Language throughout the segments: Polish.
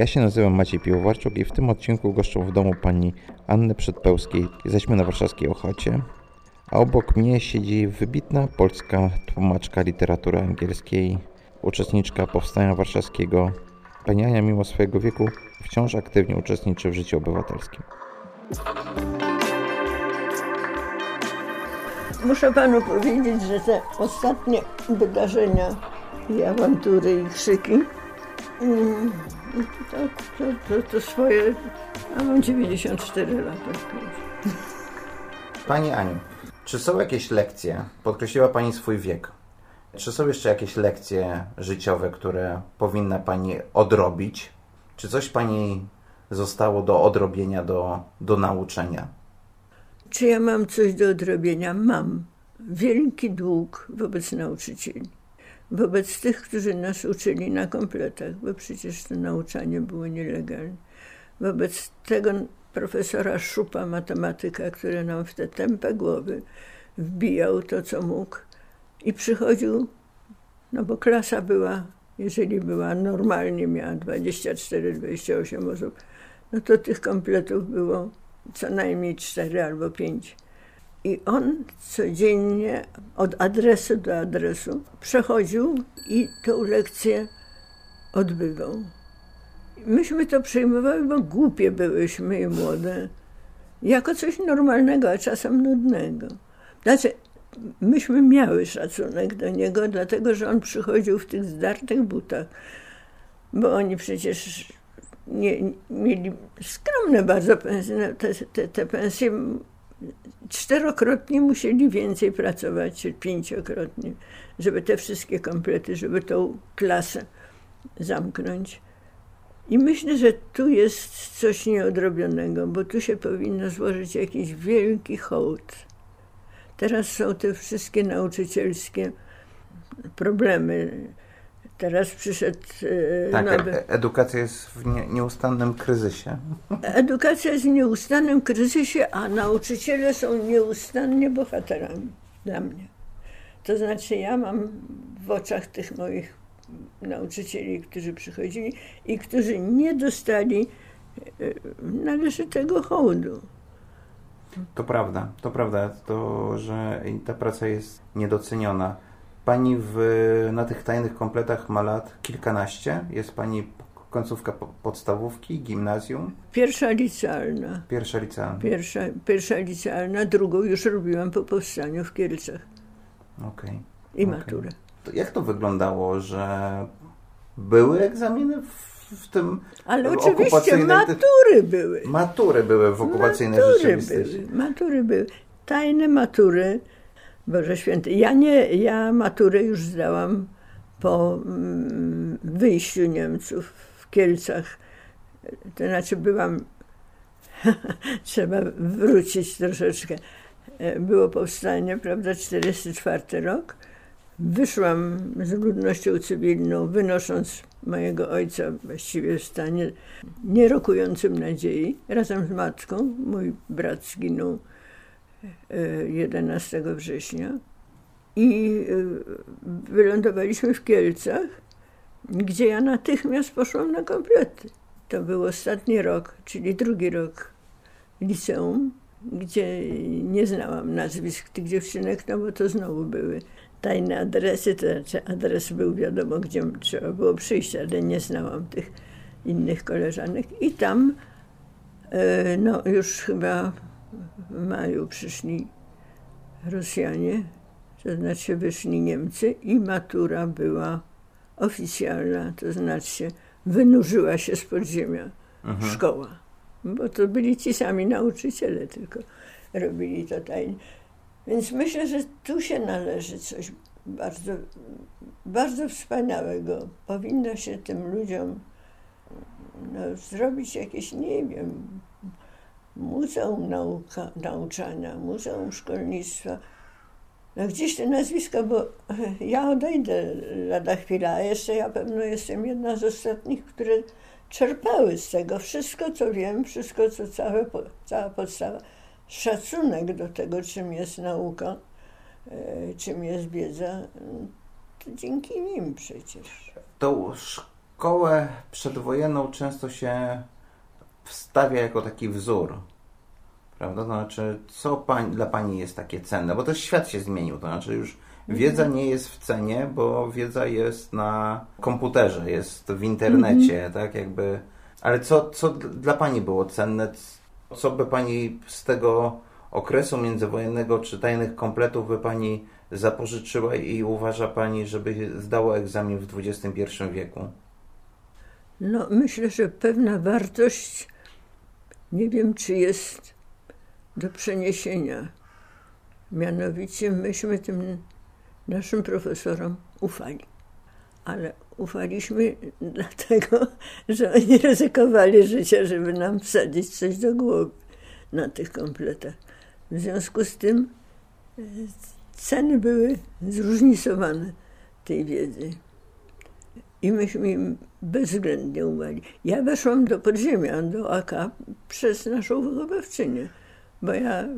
Ja się nazywam Maciej Piłowarczuk i w tym odcinku goszczą w domu pani Anny Przedpełskiej. Jesteśmy na warszawskiej Ochocie, a obok mnie siedzi wybitna polska tłumaczka literatury angielskiej, uczestniczka Powstania Warszawskiego. Pani Ania mimo swojego wieku wciąż aktywnie uczestniczy w życiu obywatelskim. Muszę panu powiedzieć, że te ostatnie wydarzenia i awantury i krzyki to, to, to, to swoje, a mam 94 lata. Pani Aniu, czy są jakieś lekcje, podkreśliła Pani swój wiek, czy są jeszcze jakieś lekcje życiowe, które powinna Pani odrobić? Czy coś Pani zostało do odrobienia, do, do nauczenia? Czy ja mam coś do odrobienia? Mam. Wielki dług wobec nauczycieli. Wobec tych, którzy nas uczyli na kompletach, bo przecież to nauczanie było nielegalne. Wobec tego profesora Szupa, matematyka, który nam w te tempe głowy wbijał to, co mógł i przychodził, no bo klasa była, jeżeli była normalnie, miała 24-28 osób, no to tych kompletów było co najmniej 4 albo 5. I on codziennie od adresu do adresu przechodził i tą lekcję odbywał. Myśmy to przyjmowały, bo głupie byłyśmy i młode, jako coś normalnego, a czasem nudnego. Znaczy, myśmy miały szacunek do niego, dlatego że on przychodził w tych zdartych butach, bo oni przecież nie, mieli skromne bardzo pensje. No, te, te, te pensje czterokrotnie musieli więcej pracować, czy pięciokrotnie, żeby te wszystkie komplety, żeby tą klasę zamknąć. I myślę, że tu jest coś nieodrobionego, bo tu się powinno złożyć jakiś wielki hołd. Teraz są te wszystkie nauczycielskie problemy. Teraz przyszedł e, tak, nowy... E, edukacja jest w nie, nieustannym kryzysie. Edukacja jest w nieustannym kryzysie, a nauczyciele są nieustannie bohaterami dla mnie. To znaczy, ja mam w oczach tych moich nauczycieli, którzy przychodzili i którzy nie dostali e, należytego hołdu. To prawda, to prawda, to, że ta praca jest niedoceniona. Pani w, na tych tajnych kompletach ma lat kilkanaście. Jest Pani końcówka podstawówki, gimnazjum? Pierwsza licealna. Pierwsza licealna. Pierwsza, pierwsza licealna, drugą już robiłam po powstaniu w Kielcach. Okej. Okay. I okay. maturę. To jak to wyglądało, że były egzaminy w, w tym Ale oczywiście matury były. Matury były w okupacyjnej matury rzeczywistości. Były, matury były. Tajne matury Boże Święty. Ja nie, ja maturę już zdałam po mm, wyjściu Niemców w Kielcach. To znaczy byłam, trzeba wrócić troszeczkę. Było powstanie, prawda, 44 rok. Wyszłam z ludnością cywilną, wynosząc mojego ojca właściwie w stanie nierokującym nadziei, razem z matką. Mój brat zginął 11 września i e, wylądowaliśmy w Kielcach, gdzie ja natychmiast poszłam na komplety. To był ostatni rok, czyli drugi rok liceum, gdzie nie znałam nazwisk tych dziewczynek, no bo to znowu były tajne adresy, to znaczy adres był wiadomo, gdzie trzeba było przyjść, ale nie znałam tych innych koleżanek. I tam, e, no już chyba w maju przyszli Rosjanie, to znaczy wyszli Niemcy i matura była oficjalna, to znaczy wynurzyła się z podziemia mhm. szkoła. Bo to byli ci sami nauczyciele, tylko robili to tajnie. Więc myślę, że tu się należy coś bardzo, bardzo wspaniałego. Powinno się tym ludziom no, zrobić jakieś, nie wiem, Muzeum Nauka, Nauczania, Muzeum Szkolnictwa. No gdzieś te nazwiska, bo ja odejdę lada chwila, a jeszcze ja pewno jestem jedna z ostatnich, które czerpały z tego wszystko, co wiem, wszystko, co całe, cała podstawa. Szacunek do tego, czym jest nauka, e, czym jest wiedza, to dzięki nim przecież. Tą Szkołę przedwojenną często się wstawia jako taki wzór. Prawda? To znaczy, co pań, dla Pani jest takie cenne? Bo też świat się zmienił. To znaczy, już wiedza nie jest w cenie, bo wiedza jest na komputerze, jest w internecie, tak jakby. Ale co, co dla Pani było cenne? Co by Pani z tego okresu międzywojennego czy tajnych kompletów by Pani zapożyczyła i uważa Pani, żeby zdało egzamin w XXI wieku? No, myślę, że pewna wartość, nie wiem, czy jest do przeniesienia. Mianowicie myśmy tym naszym profesorom ufali. Ale ufaliśmy dlatego, że oni ryzykowali życie, żeby nam wsadzić coś do głowy na tych kompletach. W związku z tym e, ceny były zróżnicowane tej wiedzy. I myśmy im bezwzględnie uwali. Ja weszłam do podziemia, do AK przez naszą wychowawczynię, bo ja,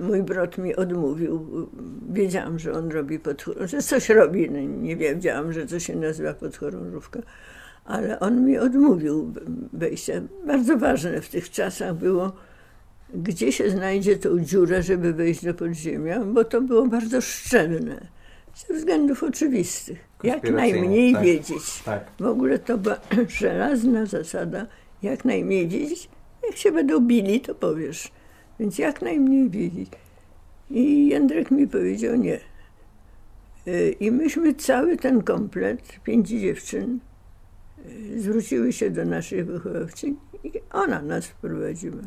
mój brat mi odmówił. Wiedziałam, że on robi podchorążówkę, że coś robi, no nie wiedziałam, że to się nazywa podchorążówka, ale on mi odmówił wejścia. Bardzo ważne w tych czasach było, gdzie się znajdzie tą dziurę, żeby wejść do podziemia, bo to było bardzo szczelne. Ze względów oczywistych. Jak najmniej tak, wiedzieć. Tak. W ogóle to była żelazna zasada. Jak najmniej wiedzieć. Jak się będą bili, to powiesz. Więc jak najmniej wiedzieć. I Jędrek mi powiedział nie. Y, I myśmy cały ten komplet, pięć dziewczyn, y, zwróciły się do naszej wychowawczyni i ona nas wprowadziła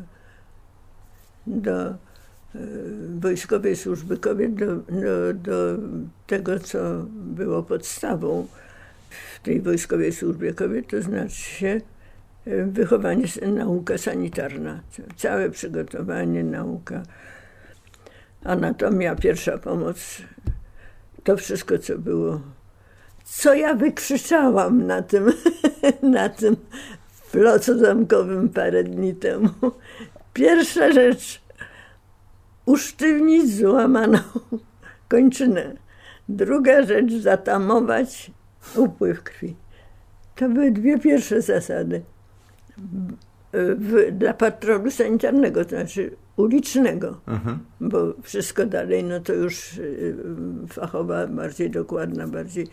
do e, Wojskowej Służby Kobiet, do, do, do tego, co było podstawą w tej Wojskowej Służbie Kobiet, to znaczy się e, wychowanie, nauka sanitarna, całe przygotowanie, nauka, anatomia, pierwsza pomoc, to wszystko, co było. Co ja wykrzyczałam na tym, na tym flocu zamkowym parę dni temu. Pierwsza rzecz, usztywnić złamaną kończynę. Druga rzecz, zatamować upływ krwi. To były dwie pierwsze zasady. W, dla patrolu sanitarnego, to znaczy ulicznego, Mhm. bo wszystko dalej, no to już y, fachowa, bardziej dokładna, bardziej.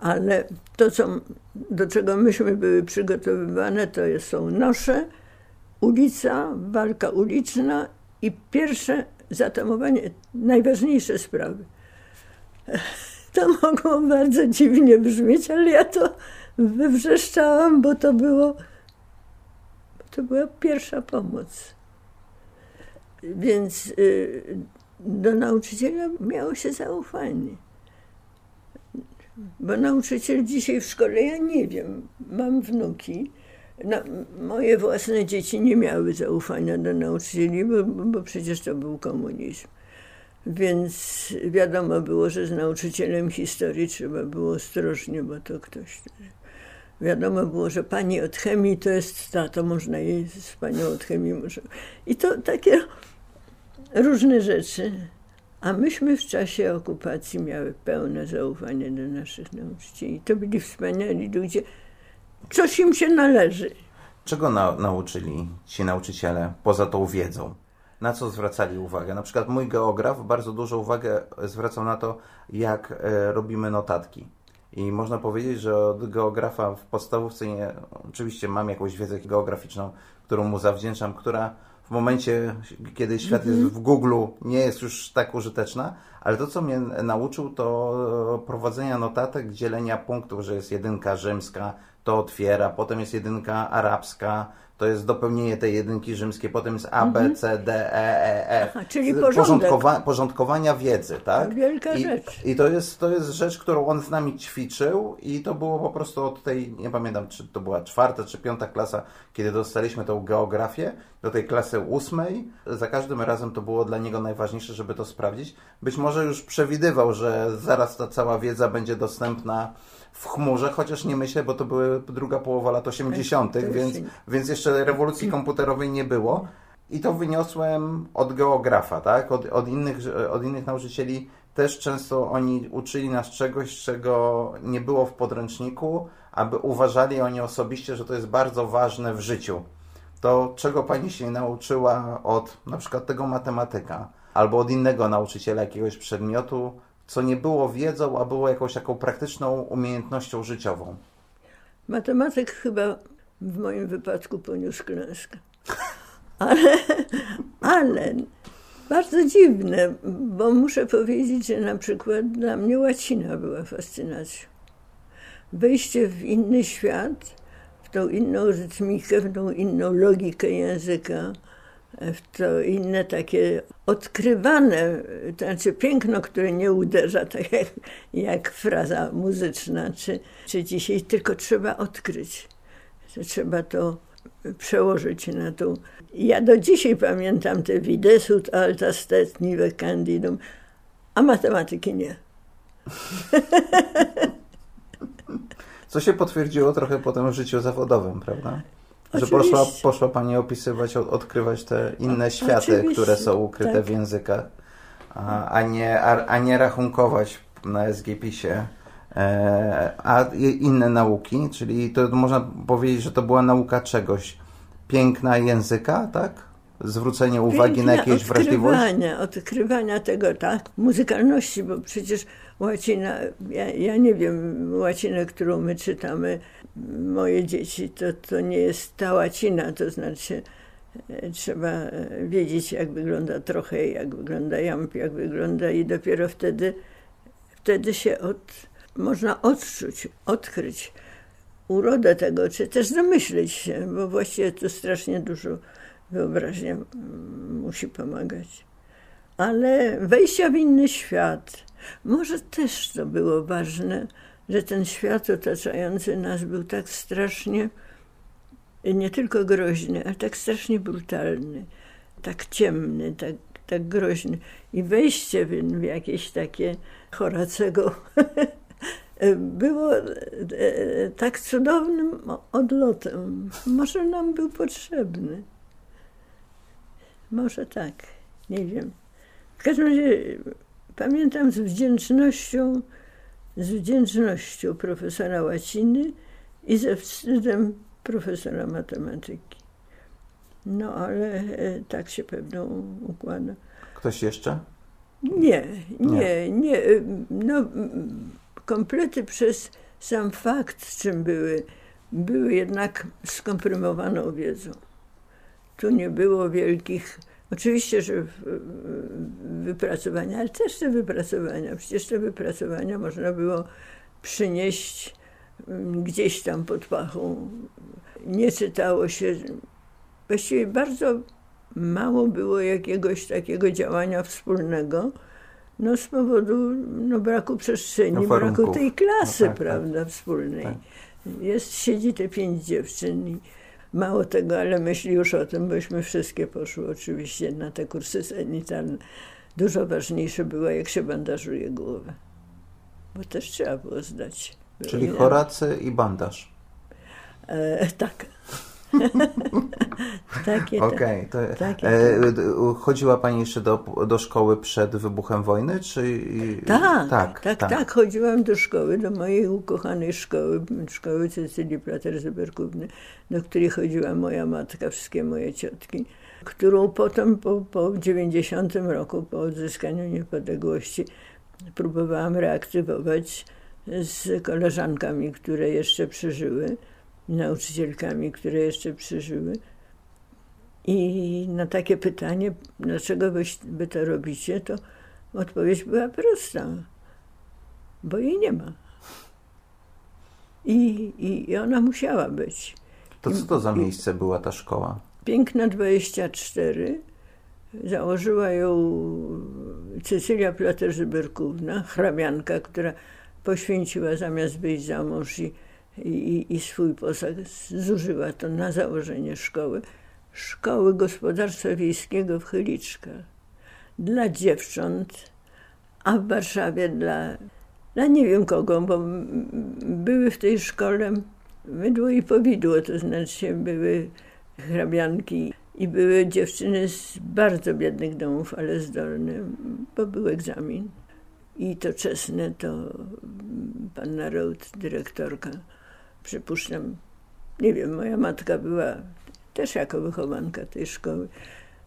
Ale to, co, do czego myśmy były przygotowywane, to jest, są nosze, ulica, walka uliczna i pierwsze zatamowanie, najważniejsze sprawy. To mogło bardzo dziwnie brzmieć, ale ja to wywrzeszczałam, bo to było, to była pierwsza pomoc. Więc y, do nauczyciela miało się zaufanie. Bo nauczyciel dzisiaj w szkole, ja nie wiem, mam wnuki, no, moje własne dzieci nie miały zaufania do nauczycieli, bo, bo przecież to był komunizm. Więc wiadomo było, że z nauczycielem historii trzeba było ostrożnie, bo to ktoś. Wiadomo było, że pani od chemii to jest ta, to można jej z panią od chemii. Może. I to takie różne rzeczy. A myśmy w czasie okupacji miały pełne zaufanie do naszych nauczycieli. To byli wspaniali ludzie coś im się należy. Czego na, nauczyli ci nauczyciele poza tą wiedzą? Na co zwracali uwagę? Na przykład mój geograf bardzo dużą uwagę zwracał na to, jak e, robimy notatki. I można powiedzieć, że od geografa w podstawówce nie, oczywiście mam jakąś wiedzę geograficzną, którą mu zawdzięczam, która w momencie, kiedy świat jest w Google, nie jest już tak użyteczna, ale to, co mnie nauczył, to prowadzenia notatek, dzielenia punktów, że jest jedynka rzymska, to otwiera, potem jest jedynka arabska, to jest dopełnienie tej jedynki rzymskiej, potem jest A, B, C, D, E, E, F. Aha, czyli. Porządkowa- porządkowania wiedzy, tak? Wielka I, rzecz. I to jest, to jest rzecz, którą on z nami ćwiczył i to było po prostu od tej, nie pamiętam, czy to była czwarta, czy piąta klasa, kiedy dostaliśmy tą geografię, do tej klasy ósmej. Za każdym razem to było dla niego najważniejsze, żeby to sprawdzić. Być może już przewidywał, że zaraz ta cała wiedza będzie dostępna w chmurze, chociaż nie myślę, bo to były druga połowa lat 80., To jest- więc, więc jeszcze rewolucji komputerowej nie było. I to wyniosłem od geografa, tak? Od, od, innych, od innych nauczycieli też często oni uczyli nas czegoś, czego nie było w podręczniku, aby uważali oni osobiście, że to jest bardzo ważne w życiu. To czego pani się nauczyła od na przykład tego matematyka, albo od innego nauczyciela jakiegoś przedmiotu, co nie było wiedzą, a było jakąś taką praktyczną umiejętnością życiową? Matematyk chyba w moim wypadku poniósł klęskę. Ale, ale bardzo dziwne, bo muszę powiedzieć, że na przykład dla mnie łacina była fascynacją. Wejście w inny świat, w tą inną rytmikę, w tą inną logikę języka, w to inne takie odkrywane, to znaczy piękno, które nie uderza, tak jak, jak fraza muzyczna, czy, czy dzisiaj tylko trzeba odkryć. Trzeba to przełożyć na tą. Ja do dzisiaj pamiętam te widesut alta stet nive candidum, a matematyki nie. Co się potwierdziło trochę potem w życiu zawodowym, prawda? Że poszła, poszła Pani opisywać, odkrywać te inne światy, Oczywiście, które są ukryte tak. w językach, a, a, nie, a, a nie rachunkować na SGP-ie. E, a inne nauki, czyli to można powiedzieć, że to była nauka czegoś. Piękna języka, tak? Zwrócenie uwagi na jakieś wrażliwość. odkrywania, odkrywania tego, tak, muzykalności, bo przecież łacina, ja, ja nie wiem, łacinę, którą my czytamy, moje dzieci, to, to nie jest ta łacina, to znaczy e, trzeba e, wiedzieć, jak wygląda trochę, jak wygląda jamp, jak wygląda i dopiero wtedy, wtedy się od, można odczuć, odkryć urodę tego, czy też domyśleć się, bo właściwie to strasznie dużo wyobraźnia mm, musi pomagać. Ale wejścia w inny świat, może też to było ważne, że ten świat otaczający nas był tak strasznie, nie tylko groźny, ale tak strasznie brutalny, tak ciemny, tak, tak groźny. I wejście w, jakieś takie Horacego było e, tak cudownym odlotem. Może nam był potrzebny. Może tak, nie wiem. W każdym razie pamiętam z wdzięcznością, z wdzięcznością profesora łaciny i ze wstydem profesora matematyki. No ale e, tak się pewno układa. Ktoś jeszcze? Nie, nie, nie. No, mm, komplety przez sam fakt, czym były, były jednak skomprimowaną wiedzą. Tu nie było wielkich, oczywiście, że wypracowania, ale też te wypracowania, przecież te wypracowania można było przynieść mm, gdzieś tam pod pachą. Nie czytało się, właściwie bardzo mało było jakiegoś takiego działania wspólnego, no z powodu no, braku przestrzeni, No, braku tej klasy, No tak, tak. prawda, wspólnej. Tak. Jest, siedzi te pięć dziewczyn i mało tego, ale myśli już o tym, bośmy wszystkie poszły oczywiście na te kursy sanitarne. Dużo ważniejsze było, jak się bandażuje głowę, bo też trzeba było zdać. Czyli Było- Horacy i bandaż. E, tak. Takie Okej. takie e, chodziła Pani jeszcze do, do szkoły przed wybuchem wojny? Czy... Tak, tak, tak, tak, Chodziłam do szkoły, do mojej ukochanej szkoły, szkoły Cecylii Plater-Zyberkówny, do której chodziła moja matka, wszystkie moje ciotki, którą potem po, po 90 roku, po odzyskaniu niepodległości, próbowałam reaktywować z koleżankami, które jeszcze przeżyły, nauczycielkami, które jeszcze przeżyły. I na takie pytanie, dlaczego wy, wy to robicie, to odpowiedź była prosta. Bo jej nie ma. I, i, i ona musiała być. To co to za miejsce była ta szkoła? Piękna 24. Założyła ją Cecylia Plater-Zyberkówna, hrabianka, która poświęciła zamiast wyjść za mąż i, i, i swój posag, zużyła to na założenie szkoły. Szkoły Gospodarstwa Wiejskiego w Chyliczkach. Dla dziewcząt, a w Warszawie dla, dla nie wiem kogo, bo były w tej szkole mydło i powidło, to znaczy były hrabianki i były dziewczyny z bardzo biednych domów, ale zdolne, bo był egzamin. i to czesne to panna Road, dyrektorka, przypuszczam, nie wiem, moja matka była też jako wychowanka tej szkoły,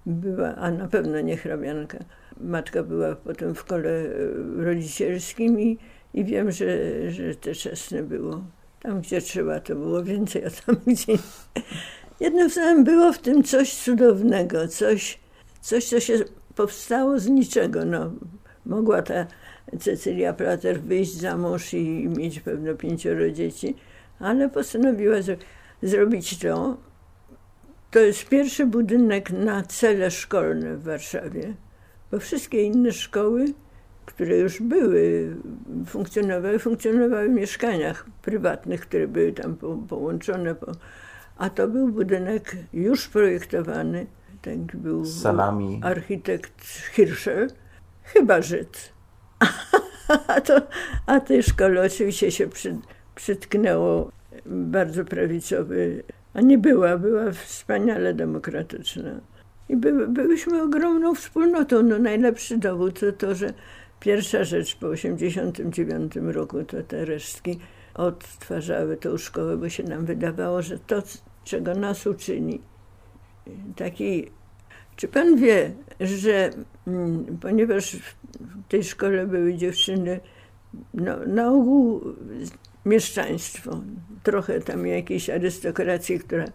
była, a na pewno nie hrabianka. Matka była potem w kole e, rodzicielskim i, i wiem, że, że te czesne było. Tam, gdzie trzeba, to było więcej, a tam, gdzie... Jednym słowem, było w tym coś cudownego, coś, coś co się powstało z niczego. No, mogła ta Cecylia Plater wyjść za mąż i mieć pewno pięcioro dzieci, ale postanowiła z- zrobić to. To jest pierwszy budynek na cele szkolne w Warszawie, bo wszystkie inne szkoły, które już były, funkcjonowały, funkcjonowały w mieszkaniach prywatnych, które były tam po, połączone. Po, a to był budynek już projektowany. Tak był salami. architekt Hirscher, chyba Żyd. A, to, a tej szkole oczywiście się przy, przytknęło bardzo prawicowy, a nie była, była wspaniale demokratyczna. I by, byłyśmy ogromną wspólnotą. No najlepszy dowód to to, że pierwsza rzecz po 1989 roku to te resztki odtwarzały tą szkołę, bo się nam wydawało, że to, czego nas uczyni, taki czy pan wie, że mm, ponieważ w tej szkole były dziewczyny, no, na ogół mieszczaństwo, trochę tam jakiejś arystokracji, która,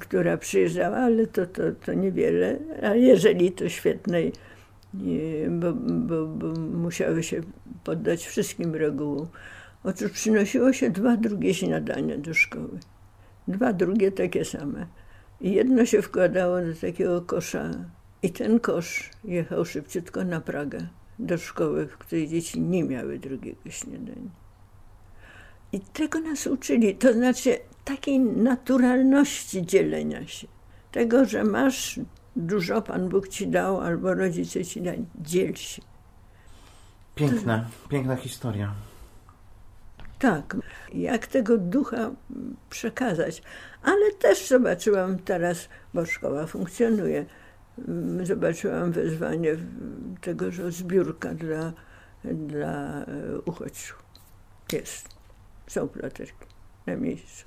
która przyjeżdżała, ale to, to, to niewiele, a jeżeli to świetnej, bo, bo, bo musiały się poddać wszystkim regułom. Otóż przynosiło się dwa drugie śniadania do szkoły. Dwa drugie takie same. I jedno się wkładało do takiego kosza. I ten kosz jechał szybciutko na Pragę, do szkoły, w której dzieci nie miały drugiego śniadania. I tego nas uczyli, to znaczy takiej naturalności dzielenia się. Tego, że masz dużo, Pan Bóg ci dał, albo rodzice ci dali, dziel się. Piękna, piękna historia. Tak, jak tego ducha przekazać. Ale też zobaczyłam teraz, bo szkoła funkcjonuje, mm, zobaczyłam wezwanie w- tego, że zbiórka dla, dla e, uchodźców. Jest. Są platerki na miejscu.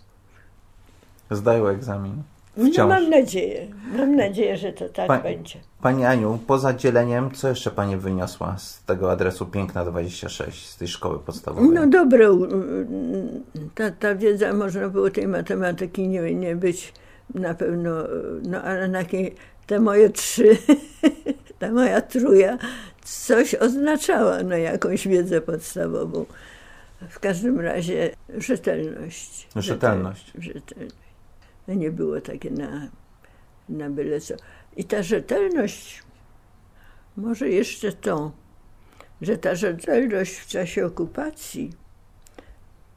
Zdają egzamin. No mam nadzieję, mam nadzieję, że to tak Pa- będzie. Pani Aniu, poza dzieleniem, co jeszcze Pani wyniosła z tego adresu Piękna 26, z tej szkoły podstawowej? No dobre, ta, ta wiedza, można było tej matematyki nie, nie być na pewno, no ale na te moje trzy, ta moja truja coś oznaczała, no jakąś wiedzę podstawową. W każdym razie rzetelność. Rzetelność. Rzetelność. No nie było takie na, na byle co. I ta rzetelność, może jeszcze to, że ta rzetelność w czasie okupacji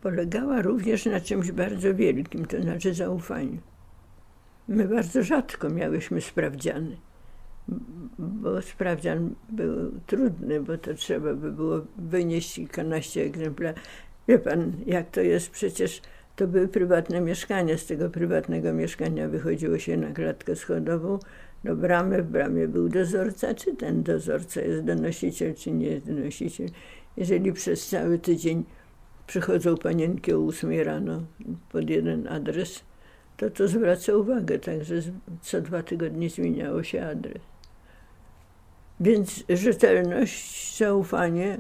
polegała również na czymś bardzo wielkim, to znaczy zaufaniu. My bardzo rzadko miałyśmy sprawdziany, bo sprawdzian był trudny, bo to trzeba by było wynieść kilkanaście egzemplarzy. Wie pan, jak to jest? Przecież to były prywatne mieszkania. Z tego prywatnego mieszkania wychodziło się na klatkę schodową do bramy. W bramie był dozorca. Czy ten dozorca jest donosiciel, czy nie jest donosiciel? Jeżeli przez cały tydzień przychodzą panienki o 8 rano pod jeden adres, to to zwraca uwagę. Także co dwa tygodnie zmieniało się adres. Więc rzetelność, zaufanie,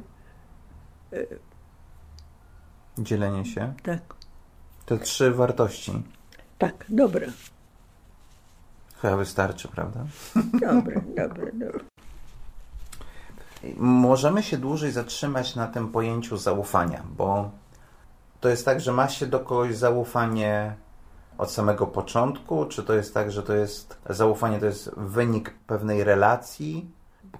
Dzielenie się. tak, Te trzy wartości. tak, dobra, Chyba wystarczy, prawda? dobre, dobre, dobre. Możemy się dłużej zatrzymać na tym pojęciu zaufania, bo to jest tak, że ma się do kogoś zaufanie od samego początku, czy to jest tak, że to jest zaufanie to jest wynik pewnej relacji?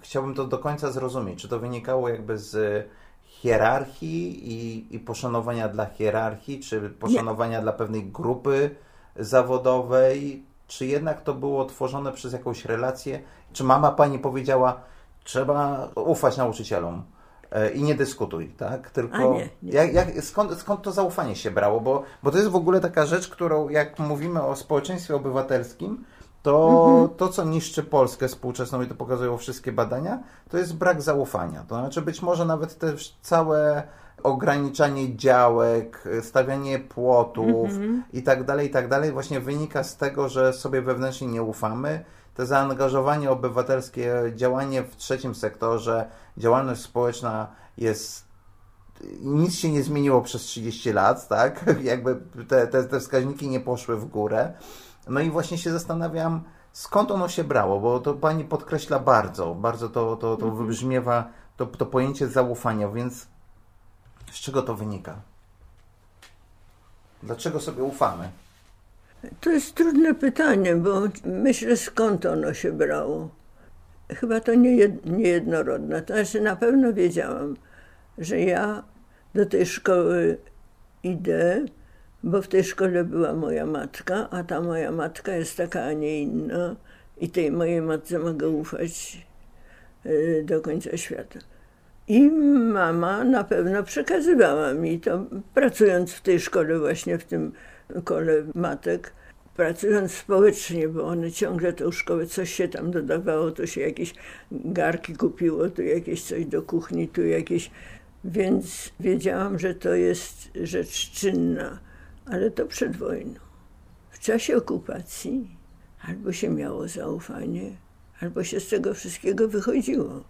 Chciałbym to do końca zrozumieć. Czy to wynikało jakby z hierarchii i, i poszanowania dla hierarchii, czy poszanowania dla pewnej grupy zawodowej, czy jednak to było tworzone przez jakąś relację? Czy mama pani powiedziała, trzeba ufać nauczycielom e, i nie dyskutuj, tak? Tylko nie, nie. Jak, jak, skąd, skąd to zaufanie się brało? Bo, bo to jest w ogóle taka rzecz, którą jak mówimy o społeczeństwie obywatelskim, to to, co niszczy Polskę współczesną i to pokazują wszystkie badania, to jest brak zaufania. To znaczy być może nawet też całe ograniczanie działek, stawianie płotów i tak dalej, i tak dalej właśnie wynika z tego, że sobie wewnętrznie nie ufamy. To zaangażowanie obywatelskie, działanie w trzecim sektorze, działalność społeczna jest nic się nie zmieniło przez 30 lat, tak? Jakby te, te, te wskaźniki nie poszły w górę. No i właśnie się zastanawiam, skąd ono się brało, bo to pani podkreśla bardzo, bardzo to, to, to wybrzmiewa, to, to pojęcie zaufania, więc z czego to wynika? Dlaczego sobie ufamy? To jest trudne pytanie, bo myślę skąd ono się brało. Chyba to nie jed- niejednorodne. To znaczy na pewno wiedziałam, że ja do tej szkoły idę, bo w tej szkole była moja matka, a ta moja matka jest taka, a nie inna. I tej mojej matce mogę ufać y, do końca świata. I mama na pewno przekazywała mi to, pracując w tej szkole, właśnie w tym kole matek, pracując społecznie, bo one ciągle tą szkołę, coś się tam dodawało, to się jakieś garki kupiło, tu jakieś coś do kuchni, tu jakieś. Więc wiedziałam, że to jest rzecz czynna, ale to przed wojną. W czasie okupacji albo się miało zaufanie, albo się z tego wszystkiego wychodziło.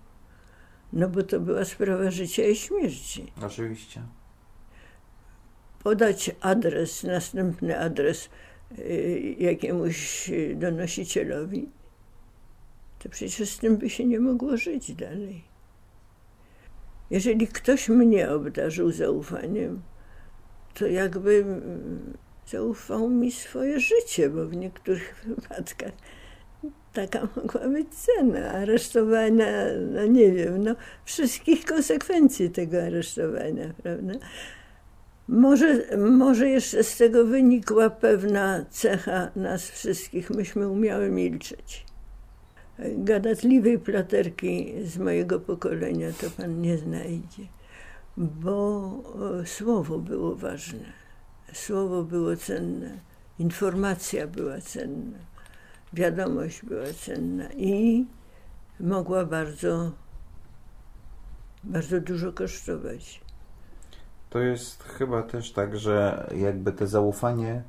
No bo to była sprawa życia i śmierci. Oczywiście. Podać adres, następny adres y, jakiemuś donosicielowi, to przecież z tym by się nie mogło żyć dalej. Jeżeli ktoś mnie obdarzył zaufaniem, to jakby mm, zaufał mi swoje życie, bo w niektórych wypadkach taka mogła być cena aresztowania, no nie wiem, no wszystkich konsekwencji tego aresztowania, prawda? Może, może jeszcze z tego wynikła pewna cecha nas wszystkich. Myśmy umiały milczeć. Gadatliwej platerki z mojego pokolenia to pan nie znajdzie, bo e, słowo było ważne, słowo było cenne, informacja była cenna, wiadomość była cenna. I mogła bardzo, bardzo dużo kosztować. To jest chyba też tak, że jakby te zaufanie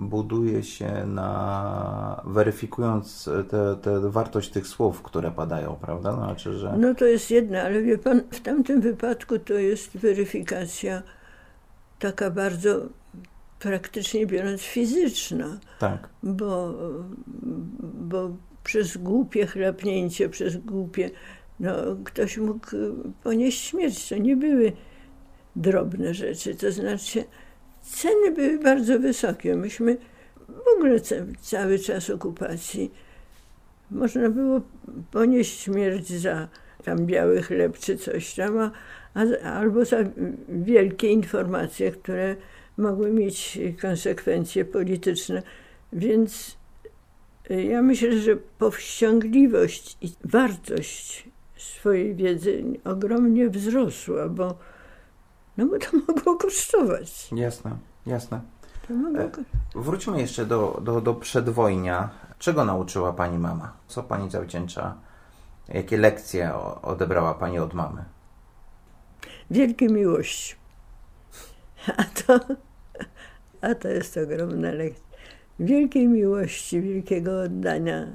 buduje się na weryfikując tę te, te wartość tych słów, które padają, prawda? Znaczy, że No to jest jedno, ale wie pan, w tamtym wypadku to jest weryfikacja taka bardzo praktycznie biorąc fizyczna, tak. bo, bo przez głupie chlapnięcie, przez głupie, no ktoś mógł ponieść śmierć. To nie były drobne rzeczy, to znaczy ceny były bardzo wysokie. Myśmy w ogóle ca- cały czas okupacji można było ponieść śmierć za tam biały chleb czy coś tam, a, a, albo za wielkie informacje, które mogły mieć konsekwencje polityczne. Więc y, ja myślę, że powściągliwość i wartość swojej wiedzy ogromnie wzrosła, bo, no bo to mogło kosztować. Jasne, jasne. To mogło E, Wróćmy jeszcze do, do, do przedwojnia. Czego nauczyła pani mama? Co pani zawdzięcza? Jakie lekcje odebrała pani od mamy? Wielkie miłości. A to, a to jest ogromna lekcja. Wielkiej miłości, wielkiego oddania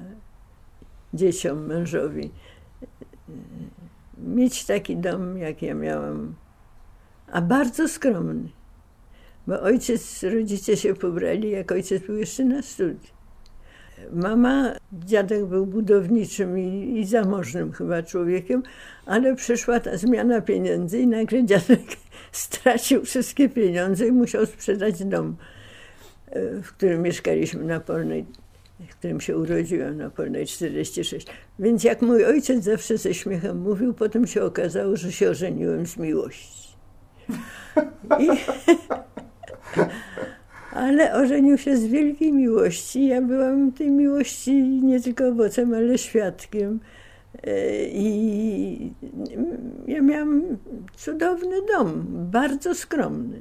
dzieciom, mężowi. Mieć taki dom, jak ja miałam, a bardzo skromny. Bo ojciec, rodzice się pobrali, jak ojciec był jeszcze na studiach. Mama, dziadek był budowniczym i, i zamożnym chyba człowiekiem, ale przyszła ta zmiana pieniędzy i nagle dziadek stracił wszystkie pieniądze i musiał sprzedać dom, e, w którym mieszkaliśmy na Polnej, w którym się urodziłam, na Polnej 46. Więc jak mój ojciec zawsze ze śmiechem mówił, potem się okazało, że się ożeniłem z miłości. I, ale ożenił się z wielkiej miłości. Ja byłam tej miłości nie tylko owocem, ale świadkiem. E, I ja miałam cudowny dom, bardzo skromny.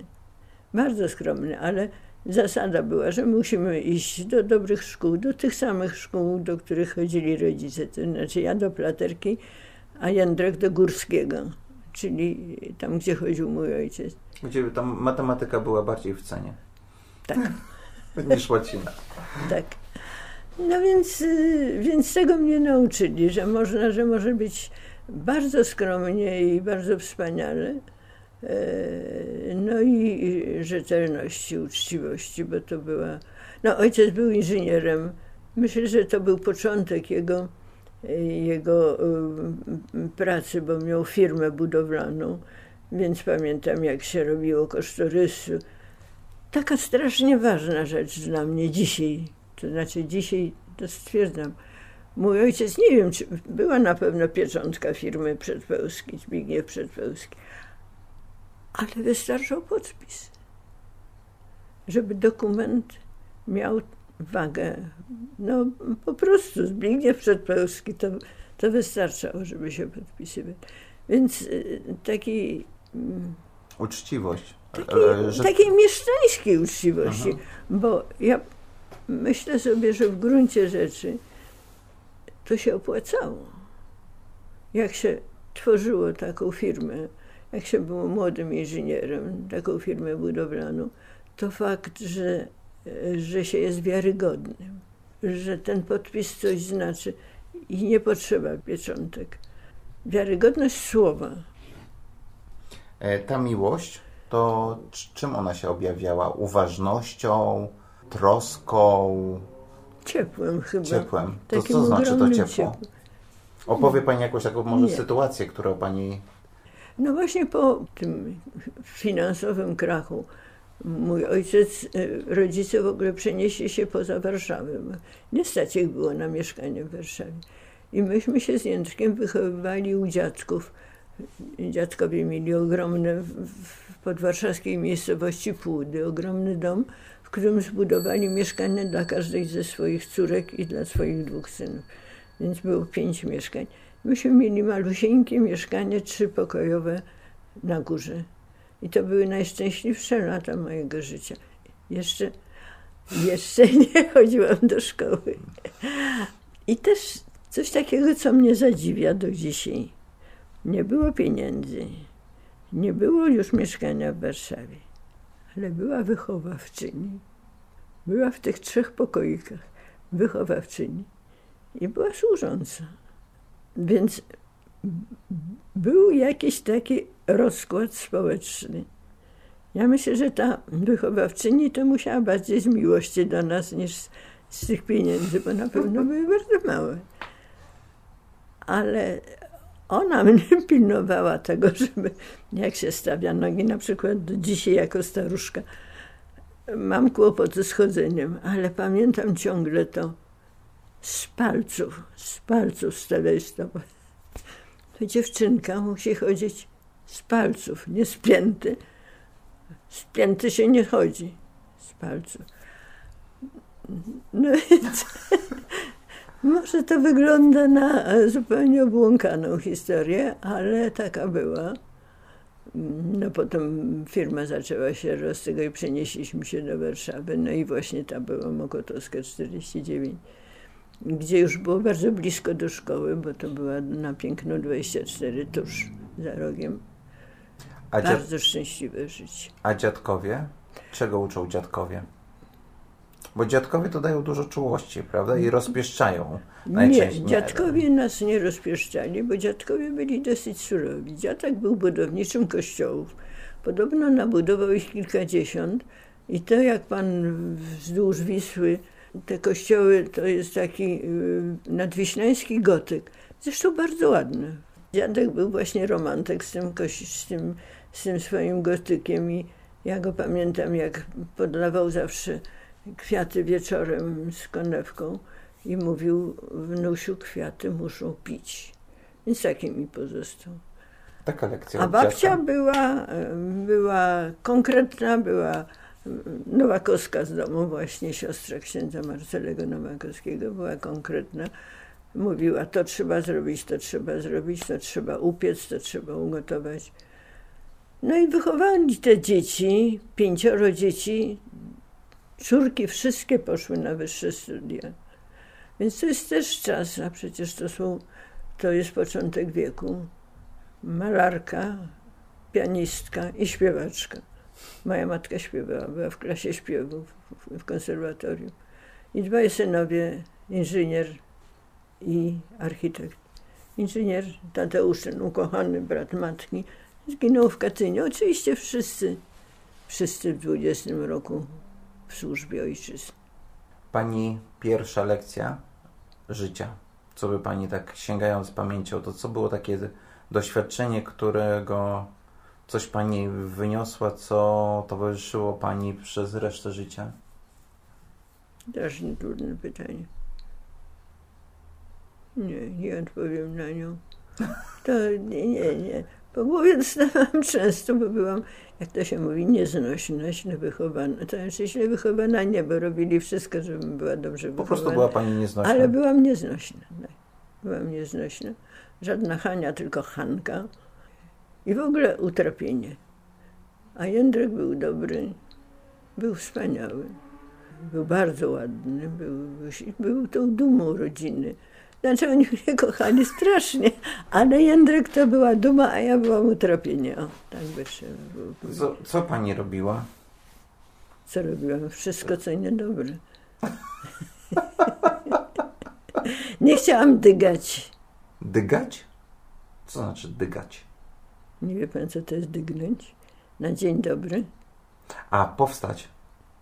Bardzo skromny, ale zasada była, że musimy iść do dobrych szkół, do tych samych szkół, do których chodzili rodzice. To znaczy ja do Platerki, a Jędrek do Górskiego, czyli tam, gdzie chodził mój ojciec. Gdzie tam matematyka była bardziej w cenie Tak, niż łacina. tak. No więc, y, więc tego mnie nauczyli, że można, że może być bardzo skromnie i bardzo wspaniale. E, No i rzetelności, uczciwości, bo to była. No, ojciec był inżynierem. Myślę, że to był początek jego, jego y, pracy, bo miał firmę budowlaną, więc pamiętam, jak się robiło kosztorysy. Taka strasznie ważna rzecz dla mnie dzisiaj. To znaczy, dzisiaj to stwierdzam. Mój ojciec, nie wiem, czy była na pewno pieczątka firmy Przedpełski, Zbigniew Przedpełski, ale wystarczał podpis, żeby dokument miał wagę. No po prostu Zbigniew Przedpełski to, to wystarczało, żeby się podpisywać. Więc y, taki, mm, Uczciwość. takiej, E, że- takiej mieszczańskiej uczciwości, Aha. bo ja myślę sobie, że w gruncie rzeczy to się opłacało. Jak się tworzyło taką firmę, jak się było młodym inżynierem, taką firmę budowlaną, to fakt, że, że się jest wiarygodnym, że ten podpis coś znaczy i nie potrzeba pieczątek. Wiarygodność słowa. E, Ta miłość, to czym ona się objawiała? Uważnością, troską, Ciepłem chyba. ciepłem. To Takim co znaczy to ciepło? ciepłem. Opowie Pani jakąś taką może Nie. sytuację, którą Pani... No właśnie po tym finansowym krachu mój ojciec, e, rodzice w ogóle przenieśli się poza Warszawę. Nie stać ich było na mieszkanie w Warszawie. I myśmy się z Jędrkiem wychowywali u dziadków. Dziadkowie mieli ogromny w- w podwarszawskiej miejscowości Płudy, ogromny dom, w którym zbudowali mieszkanie dla każdej ze swoich córek i dla swoich dwóch synów. Więc było pięć mieszkań. Myśmy mieli malusieńkie mieszkanie trzypokojowe na górze. I to były najszczęśliwsze lata mojego życia. Jeszcze, jeszcze nie chodziłam do szkoły. I też coś takiego, co mnie zadziwia do dzisiaj. Nie było pieniędzy, nie było już mieszkania w Warszawie, ale była wychowawczyni. Była w tych trzech pokoikach wychowawczyni i była służąca. Więc był jakiś taki rozkład społeczny. Ja myślę, że ta wychowawczyni to musiała bardziej z miłości do nas niż z, z tych pieniędzy, bo na pewno były bardzo małe. Ale ona mnie pilnowała tego, żeby jak się stawia nogi, na przykład do dzisiaj jako staruszka. Mam kłopoty z chodzeniem, ale pamiętam ciągle to z palców, z palców stawiaj stopę. To dziewczynka musi chodzić z palców, nie z pięty. Z pięty się nie chodzi, z palców. No więc może to wygląda na zupełnie obłąkaną historię, ale taka była. No potem firma zaczęła się rozstrzygać i przenieśliśmy się do Warszawy. No i właśnie ta była Mokotowska 49 gdzie już było bardzo blisko do szkoły, bo to była na Piękno 24 tuż za rogiem. A, dziad... Bardzo szczęśliwe życie. A dziadkowie? Czego uczą dziadkowie? Bo dziadkowie to dają dużo czułości, prawda? I rozpieszczają. Nie, Najczęściej- dziadkowie nas nie rozpieszczali, bo dziadkowie byli dosyć surowi. Dziadek był budowniczym kościołów. Podobno nabudował ich kilkadziesiąt i to jak pan wzdłuż Wisły, te kościoły to jest taki y, nadwiślański gotyk. Zresztą bardzo ładny. Dziadek był właśnie romantyk z tym, z tym, z tym swoim gotykiem i ja go pamiętam, jak podlewał zawsze kwiaty wieczorem z konewką i mówił, wnusiu, kwiaty muszą pić. Więc taki mi pozostał. Taka lekcja A babcia była, była konkretna, była Nowakowska z domu, właśnie siostra księdza Marcelego Nowakowskiego, była konkretna. Mówiła, to trzeba zrobić, to trzeba zrobić, to trzeba upiec, to trzeba ugotować. No i wychowali te dzieci, pięcioro dzieci, Córki wszystkie poszły na wyższe studia. Więc to jest też czas, a przecież to są, to jest początek wieku. Malarka, pianistka i śpiewaczka. Moja matka śpiewała, była w klasie śpiewu w, konserwatorium. I dwaj synowie, inżynier i architekt. Inżynier Tadeusz, ten ukochany brat matki, zginął w Katyniu. Oczywiście wszyscy, wszyscy w 20 roku w służbie ojczyzny. Pani pierwsza lekcja życia. Co by Pani tak sięgając pamięcią, to co było takie doświadczenie, którego coś Pani wyniosła, co towarzyszyło Pani przez resztę życia? Strasznie trudne pytanie. Nie, nie odpowiem na nią. To nie, nie, Po głowie dostawałam często, bo byłam, jak to się mówi, nieznośna, źle wychowana. To znaczy źle wychowana nie, bo robili wszystko, żebym była dobrze Po wychowana. prostu była Pani nieznośna. Ale byłam nieznośna. Tak. Byłam nieznośna. Żadna Hania, tylko Hanka. I w ogóle utrapienie. A Jędrek był dobry, był wspaniały. Był bardzo ładny, był, był, był tą dumą rodziny. Znaczy oni mnie kochali strasznie, ale Jędrek to była duma, a ja byłam utrapienie. O, tak by powiedzieć. Co, co Pani robiła? Co robiłam? Wszystko, co niedobre. Nie chciałam dygać. Dygać? Co znaczy dygać? Nie wie pan, co to jest dygnąć? Na dzień dobry. A, powstać.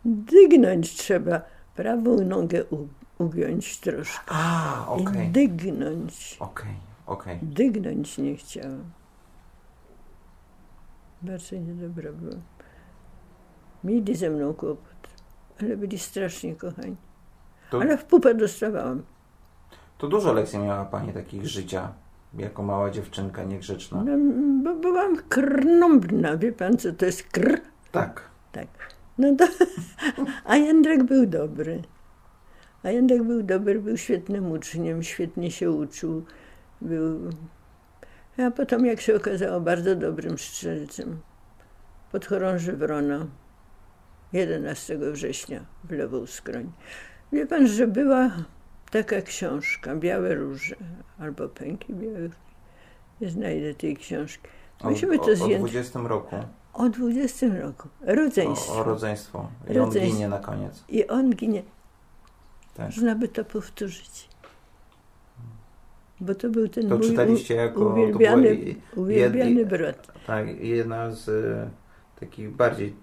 Dygnąć trzeba. Prawą nogę u, ugiąć troszkę. A, okej. I dygnąć. Okej, okej. Dygnąć nie chciałam. Bardzo niedobra była. Mieli ze mną kłopot, ale byli strasznie kochani. To, Ale w pupę dostawałam. to dużo lekcji miała Pani takich życia, jako mała dziewczynka niegrzeczna. No, bo byłam krnąbna. Wie pan, co to jest kr? Tak. Tak. No to, a Jędrek był dobry. A Jędrek był dobry, był świetnym uczniem, świetnie się uczył. Był, a potem, jak się okazało, bardzo dobrym strzelcem. Podchorąży Wrona, 11 września w lewą skroń. Wie pan, że była taka książka, Białe Róże, albo Pęki Białych. Nie znajdę tej książki. O, Musimy o, to o zdjąć. 20 roku. O 20 roku. O, Rodzeństwo. o rodzeństwo. I on Rodzeństwo. ginie na koniec. I on ginie. Tak. Można by to powtórzyć. Bo to był ten To mój czytaliście jako... To uwielbiany, i- uwielbiany jed- brat. Tak, jedna z e, takich bardziej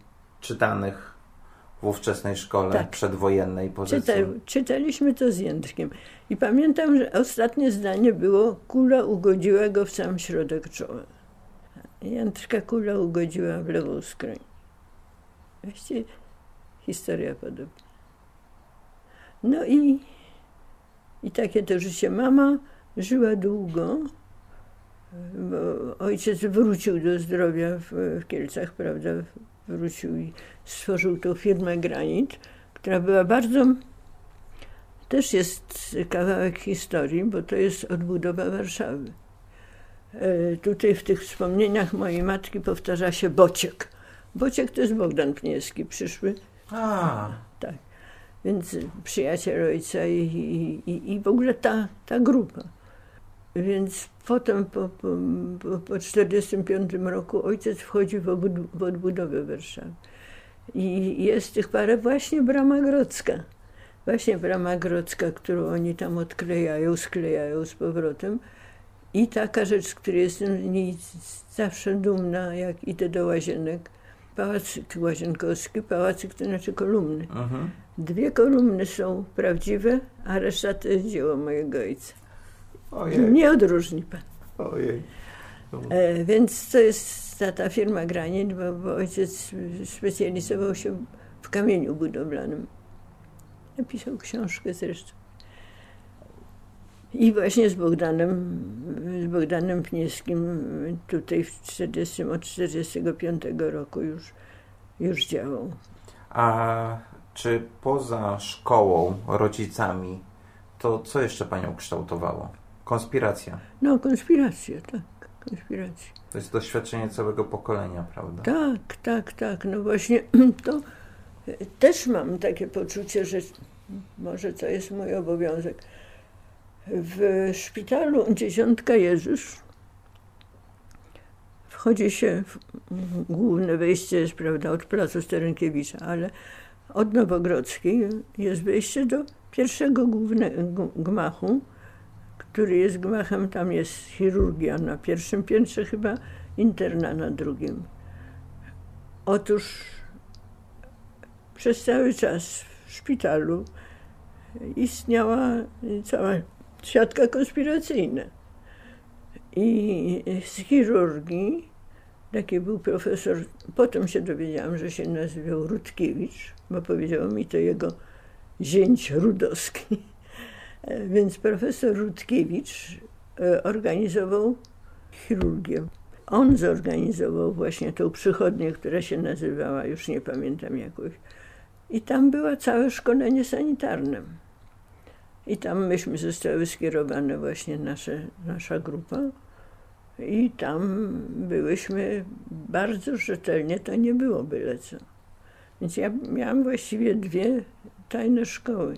czytanych w ówczesnej szkole Tak. przedwojennej pozycji. Czyta, czytaliśmy to z Jędrkiem. I pamiętam, że ostatnie zdanie było kula ugodziła go w sam środek czoła. Jędrka kula ugodziła w lewą skroń. Właściwie historia podobna. No i, i takie to życie. Mama żyła długo, bo ojciec wrócił do zdrowia w, w Kielcach, prawda? Wrócił i stworzył tą firmę Granit, która była bardzo. Też jest kawałek historii, bo to jest odbudowa Warszawy. E, Tutaj w tych wspomnieniach mojej matki powtarza się Bociek. Bociek to jest Bogdan Pniewski, przyszły A, tak. Więc przyjaciel ojca i, i, i, w ogóle ta, ta grupa. Więc potem po, po, po, po 45 roku ojciec wchodzi w, obud- w odbudowę Warszawy. I jest tych parę właśnie Brama Grodzka. Właśnie Brama Grodzka, którą oni tam odklejają, sklejają z powrotem. I taka rzecz, z której jestem zawsze dumna, jak idę do łazienek. Pałacyk łazienkowski, pałacyk to znaczy kolumny. mhm. Dwie kolumny są prawdziwe, a reszta to jest dzieło mojego ojca. Ojej, Nie odróżni pan. ojej. E, więc to jest ta, ta firma Granit, bo, bo ojciec specjalizował się w kamieniu budowlanym. Napisał książkę zresztą. I właśnie z Bogdanem, z Bogdanem Pniewskim tutaj w 40, od 45 roku już, już działał. A czy poza szkołą, rodzicami, to co jeszcze Panią kształtowało? Konspiracja. No, konspiracja, tak, konspiracja. To jest doświadczenie całego pokolenia, prawda? Tak, tak, tak. No właśnie to Też mam takie poczucie, że może to jest mój obowiązek. W szpitalu Dziesiątka Jezus wchodzi się, w, główne wejście jest prawda, od placu Sterenkiewicza, ale od Nowogrodzkiej jest wejście do pierwszego głównego gmachu, który jest gmachem, tam jest chirurgia na pierwszym piętrze chyba, interna na drugim. Otóż przez cały czas w szpitalu istniała cała siatka konspiracyjna. I z chirurgii taki był profesor, potem się dowiedziałam, że się nazywał Rutkiewicz, bo powiedział mi to jego zięć Rudowski. Więc profesor Rutkiewicz e, organizował chirurgię. On zorganizował właśnie tą przychodnię, która się nazywała, już nie pamiętam jakoś. I tam było całe szkolenie sanitarne. I tam myśmy zostały skierowane właśnie nasze, nasza grupa. I tam byłyśmy bardzo rzetelnie, to nie było byle co. Więc ja miałam właściwie dwie tajne szkoły.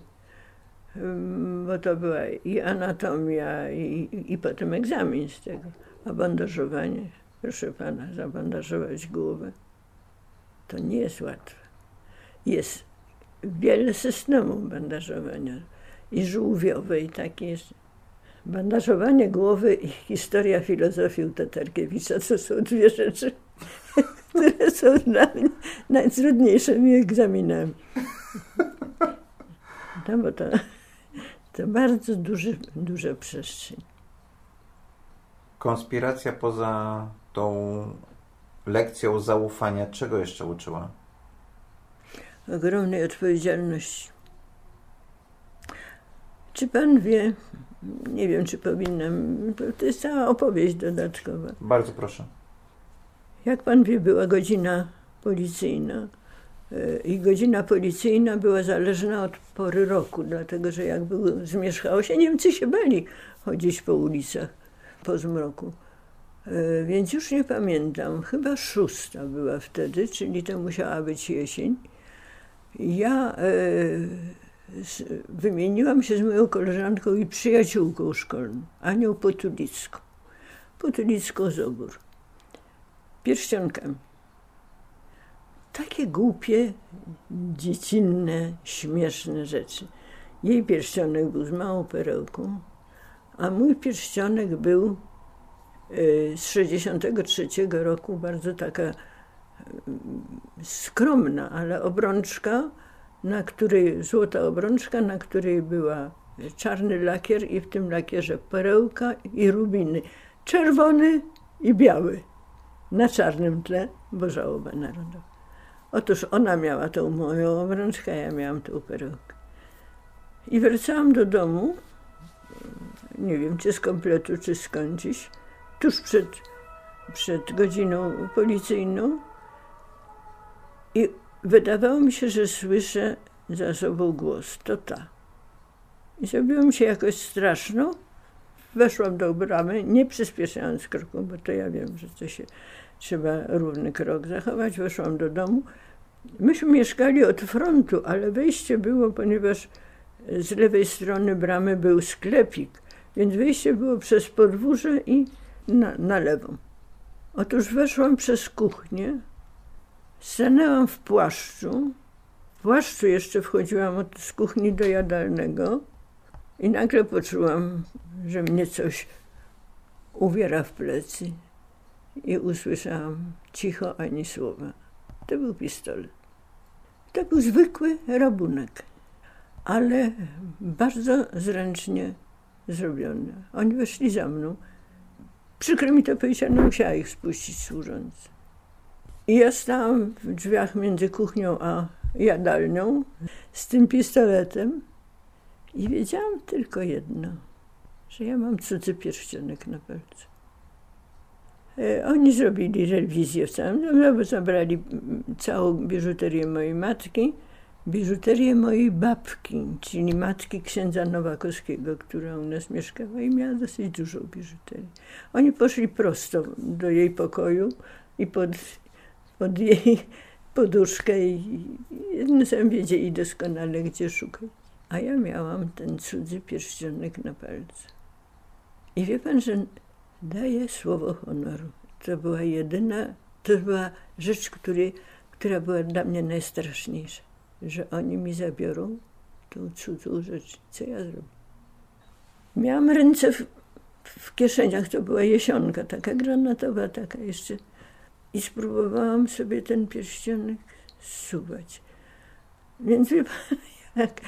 Bo to była i anatomia, i, i potem egzamin z tego. A bandażowanie, proszę pana, zabandażować głowę, to nie jest łatwe. Jest wiele systemów bandażowania i żółwiowe, i takie jest. Bandażowanie głowy i historia filozofii u Tatarkiewicza to są dwie rzeczy, które są dla mnie najtrudniejszymi egzaminami. No bo to, to bardzo duży, duża przestrzeń. Konspiracja poza tą lekcją zaufania, czego jeszcze uczyła? Ogromnej odpowiedzialności. Czy pan wie, nie wiem, czy powinnam, to jest cała opowieść dodatkowa. Bardzo proszę. Jak pan wie, była godzina policyjna e, i godzina policyjna była zależna od pory roku, dlatego że jak było, zmierzchało się, Niemcy się bali chodzić po ulicach po zmroku. E, więc już nie pamiętam, chyba szósta była wtedy, czyli to musiała być jesień. Ja e, wymieniłam się z moją koleżanką i przyjaciółką szkolną, Anią Potulicką. Potulicką Zobór. Pierścionkami. Takie głupie, dziecinne, śmieszne rzeczy. Jej pierścionek był z małą perełką, a mój pierścionek był e, z 63 roku, bardzo taka e, skromna, ale obrączka na której, złota obrączka, na której była czarny lakier i w tym lakierze perełka i rubiny. Czerwony i biały na czarnym tle, bo żałoba narodowa. Otóż ona miała tą moją obrączkę, ja miałam tą perełkę. I wracałam do domu, nie wiem, czy z kompletu, czy skądś, tuż przed, przed godziną policyjną i Wydawało mi się, że słyszę za sobą głos. To ta. I zrobiło mi się jakoś straszno. Weszłam do bramy, nie przyspieszając kroku, bo to ja wiem, że to się trzeba równy krok zachować. Weszłam do domu. Myśmy mieszkali od frontu, ale wejście było, ponieważ z lewej strony bramy był sklepik, więc wyjście było przez podwórze i na, na lewą. Otóż weszłam przez kuchnię, Stanęłam w płaszczu. W płaszczu jeszcze wchodziłam od, z kuchni do jadalnego i nagle poczułam, że mnie coś uwiera w plecy i usłyszałam cicho ani słowa. To był pistolet. To był zwykły rabunek, ale bardzo zręcznie zrobiony. Oni weszli za mną. Przykro mi to powiedzieć, ale musiała ich spuścić służący. I ja stałam w drzwiach między kuchnią a jadalnią z tym pistoletem i wiedziałam tylko jedno, że ja mam cudzy pierścionek na palcu. E, oni zrobili rewizję w całym domu, bo zabrali całą biżuterię mojej matki, biżuterię mojej babki, czyli matki księdza Nowakowskiego, która u nas mieszkała i miała dosyć dużą biżuterię. Oni poszli prosto do jej pokoju i pod pod jej poduszkę i, sam wiedzieli doskonale, gdzie szukać. A ja miałam ten cudzy pierścionek na palcu. I wie pan, że daję słowo honoru. To była jedyna, to była rzecz, który, która była dla mnie najstraszniejsza. Że oni mi zabiorą tą cudzą rzecz. Co ja zrobię? Miałam ręce w, w kieszeniach, to była jesionka, taka granatowa, taka jeszcze. I spróbowałam sobie ten pierścionek zsuwać. Więc wie pan, jak,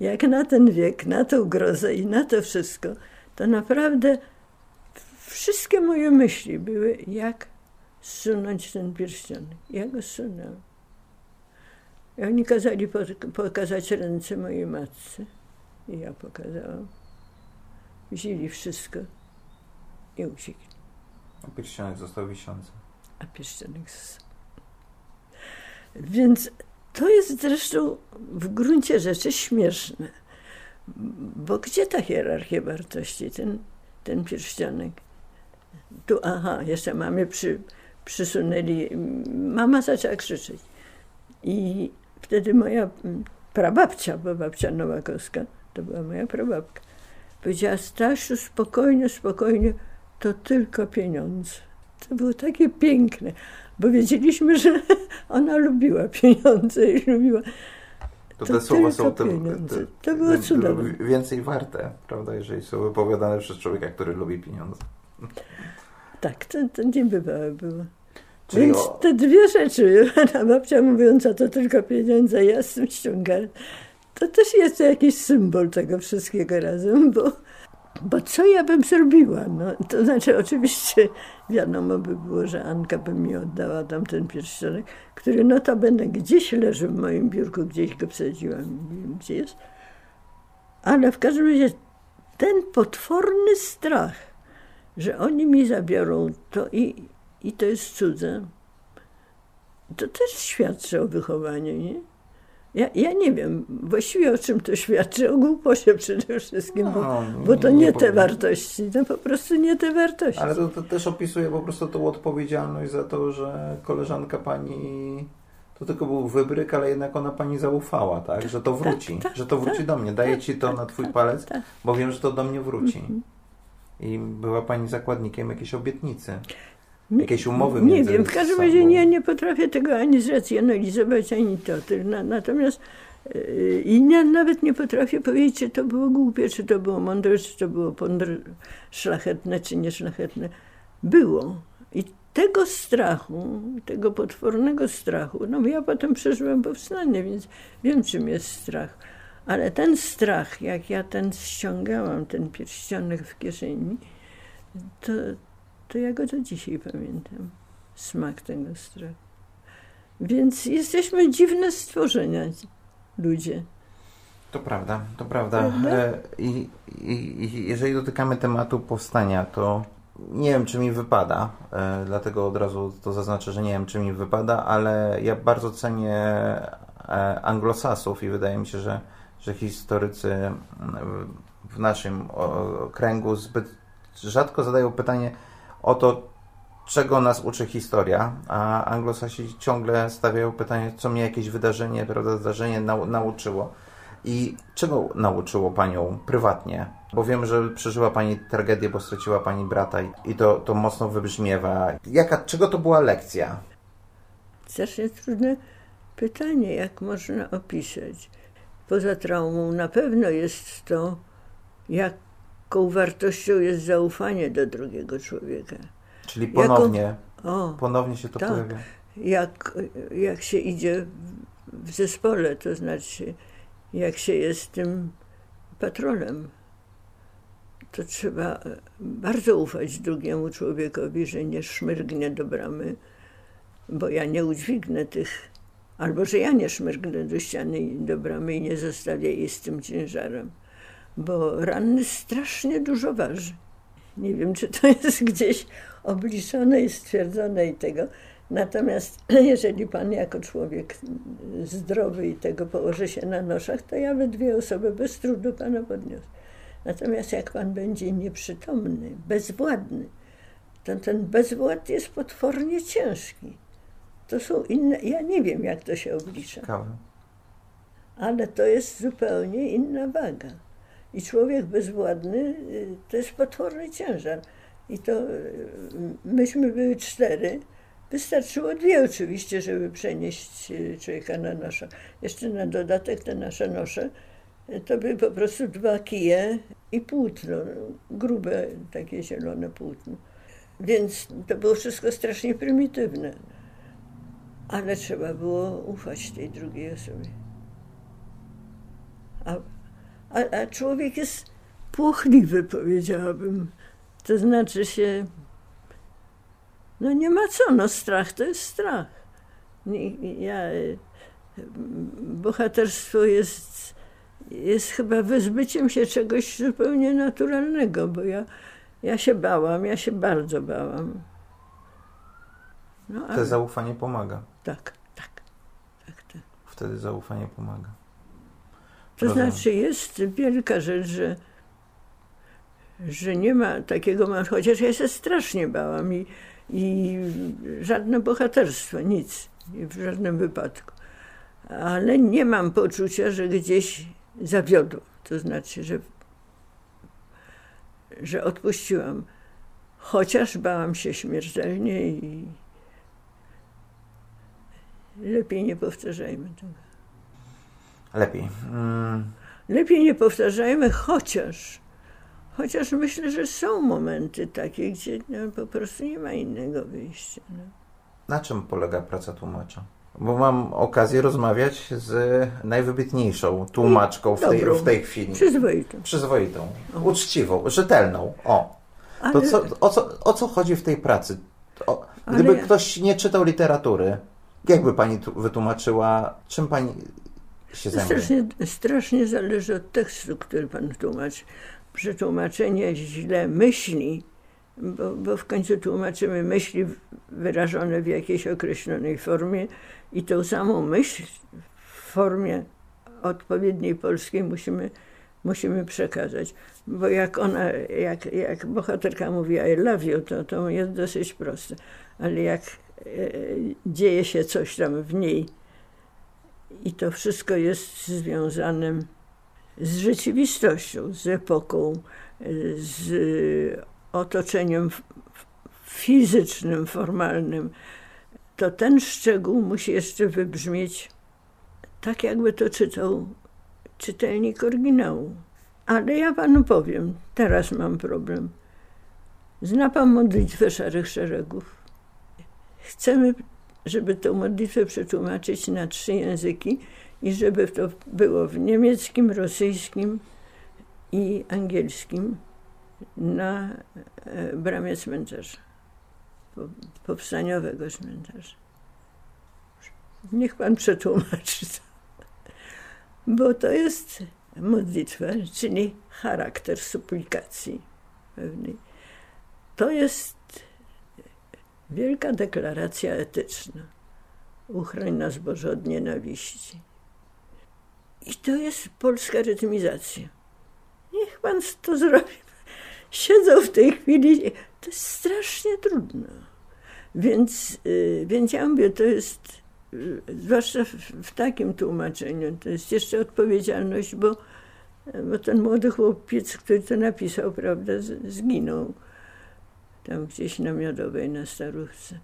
jak na ten wiek, na tą grozę i na to wszystko, to naprawdę wszystkie moje myśli były, jak zsunąć ten pierścionek. Ja go zsunęłam. I oni kazali pokazać ręce mojej matce. I ja pokazałam. Wzięli wszystko i uciekli. A pierścionek został wiszący. A pierścionek został. Więc to jest zresztą w gruncie rzeczy śmieszne. Bo gdzie ta hierarchia wartości, ten, ten pierścionek? Tu, aha, jeszcze mamie przy, przysunęli, mama zaczęła krzyczeć. I wtedy moja prababcia, bo babcia Nowakowska, to była moja prababka, powiedziała, Stasiu, spokojnie, spokojnie, to tylko pieniądze. To było takie piękne, bo wiedzieliśmy, że ona lubiła pieniądze i lubiła. To, te słowa są te, te, to było cudowne. Więcej warte, prawda, jeżeli są wypowiadane przez człowieka, który lubi pieniądze. Tak, to, to niebywałe było. Czyli Więc o... te dwie rzeczy, a babcia mówiąca to tylko pieniądze, ja z tym ściągam, to też jest jakiś symbol tego wszystkiego razem, bo, bo co ja bym zrobiła? No, to znaczy oczywiście wiadomo by było, że Anka by mi oddała tam ten pierścionek, który notabene gdzieś leży w moim biurku, gdzieś go wsadziłam, nie wiem gdzie jest. Ale w każdym razie ten potworny strach, że oni mi zabiorą to i i to jest cudze, to też świadczy o wychowaniu, nie? Ja, ja nie wiem właściwie o czym to świadczy, o głupocie przede wszystkim, no, bo, bo to nie, nie te wartości, to po prostu nie te wartości. Ale to, to, też opisuje po prostu tą odpowiedzialność za to, że koleżanka pani to tylko był wybryk, ale jednak ona pani zaufała, tak? Że to tak, wróci, tak, że to wróci tak, do mnie. Daję ci to tak, na twój tak, palec, tak. bo wiem, że to do mnie wróci. Mhm. I była pani zakładnikiem jakiejś obietnicy. Jakieś umowy Nie wiem, w każdym razie nie, nie potrafię tego ani zracjonalizować, ani to. Natomiast yy, i nie, nawet nie potrafię powiedzieć, czy to było głupie, czy to było mądre, czy to było szlachetne, czy nieszlachetne. Było. I tego strachu, tego potwornego strachu, no ja potem przeżyłam powstanie, więc wiem, czym jest strach. Ale ten strach, jak ja ten ściągałam, ten pierścionek w kieszeni, to, to ja go do dzisiaj pamiętam. Smak tego strachu. Więc jesteśmy dziwne stworzenia, ludzie. To prawda, to prawda. E, I, i, I, jeżeli dotykamy tematu powstania, to nie wiem, czy mi wypada, e, dlatego od razu to zaznaczę, że nie wiem, czy mi wypada, ale ja bardzo cenię e, anglosasów i wydaje mi się, że, że historycy w naszym kręgu zbyt rzadko zadają pytanie, o to, czego nas uczy historia, a anglosasi ciągle stawiają pytanie, co mnie jakieś wydarzenie, prawda, zdarzenie nau nauczyło. I czego nauczyło Panią prywatnie? Bo wiem, że przeżyła Pani tragedię, bo straciła Pani brata i to, to mocno wybrzmiewa. Jaka, czego to była lekcja? Strasznie trudne pytanie, jak można opisać. Poza traumą na pewno jest to, jak jaką wartością jest zaufanie do drugiego człowieka. Czyli ponownie, Jaką, o, ponownie się to tak, pojawia. Jak, jak się idzie w zespole, to znaczy jak się jest tym patronem, to trzeba bardzo ufać drugiemu człowiekowi, że nie szmyrgnie do bramy, bo ja nie udźwignę tych, albo że ja nie szmyrgnę do ściany do bramy i nie zostawię jej z tym ciężarem bo ranny strasznie dużo waży. Nie wiem, czy to jest gdzieś obliczone i stwierdzone i tego. Natomiast jeżeli pan jako człowiek zdrowy i tego położy się na noszach, to ja we dwie osoby bez trudu pana podniosę. Natomiast jak pan będzie nieprzytomny, bezwładny, to ten bezwład jest potwornie ciężki. To są inne, ja nie wiem jak to się oblicza, ale to jest zupełnie inna waga. I człowiek bezwładny y, to jest potworny ciężar. I to y, myśmy były cztery. Wystarczyło dwie oczywiście, żeby przenieść y, człowieka na nosze. Jeszcze na dodatek te nasze nosze to były po prostu dwa kije i płótno, grube takie zielone płótno. Więc to było wszystko strasznie prymitywne. Ale trzeba było ufać tej drugiej osobie. A, a, człowiek jest płochliwy, powiedziałabym. To znaczy się, no nie ma co, no strach to jest strach. Ja, bohaterstwo jest, jest chyba wyzbyciem się czegoś zupełnie naturalnego, bo ja, ja się bałam, ja się bardzo bałam. No, ale, zaufanie pomaga. tak, tak, tak, tak. Wtedy zaufanie pomaga. To Rozumiem. znaczy jest wielka rzecz, że, że nie ma takiego, chociaż ja się strasznie bałam i, i żadne bohaterstwo, nic, w żadnym wypadku. Ale nie mam poczucia, że gdzieś zawiodłam. To znaczy, że, że odpuściłam. Chociaż bałam się śmiertelnie i lepiej nie powtarzajmy tego. Lepiej. Mm, Lepiej nie powtarzajmy, chociaż, chociaż myślę, że są momenty takie, gdzie no, po prostu nie ma innego wyjścia. No. Na czym polega praca tłumacza? Bo mam okazję rozmawiać z najwybitniejszą tłumaczką w tej, Dobrą. w tej chwili. Przyzwoitą. Przyzwoitą, uczciwą, rzetelną. O. To Ale, co, o, co, o co chodzi w tej pracy? O, gdyby ktoś nie czytał literatury, jakby pani wytłumaczyła, czym pani się zajmuje? strasznie, strasznie zależy od tekstu, który pan tłumaczy. Przetłumaczenie źle myśli, bo, bo w końcu tłumaczymy myśli wyrażone w jakiejś określonej formie i tą samą myśl w formie odpowiedniej polskiej musimy, musimy przekazać. Bo jak ona, jak, jak bohaterka mówi I love you, to, to jest dosyć proste. Ale jak e, dzieje się coś tam w niej, i to wszystko jest związane z rzeczywistością, z epoką, z otoczeniem f- f- fizycznym, formalnym. To ten szczegół musi jeszcze wybrzmieć tak, jakby to czytał czytelnik oryginału. Ale ja panu powiem, teraz mam problem. Zna pan modlitwę Szarych Szeregów? Chcemy żeby tę modlitwę przetłumaczyć na trzy języki i żeby to było w niemieckim, rosyjskim i angielskim na e, bramie cmentarza, po- powstaniowego cmentarza. Niech pan przetłumaczy to. Bo to jest modlitwa, czyli charakter suplikacji pewnej. To jest Wielka deklaracja etyczna. Uchroń nas Boże od nienawiści. I to jest polska rytmizacja. Niech pan to zrobi. Siedzą w tej chwili. To jest strasznie trudno. Więc, y, więc ja mówię, to jest, y, zwłaszcza w, takim tłumaczeniu, to jest jeszcze odpowiedzialność, bo, bo ten młody chłopiec, który to napisał, prawda, zginął tam gdzieś na Miodowej, na Starówce.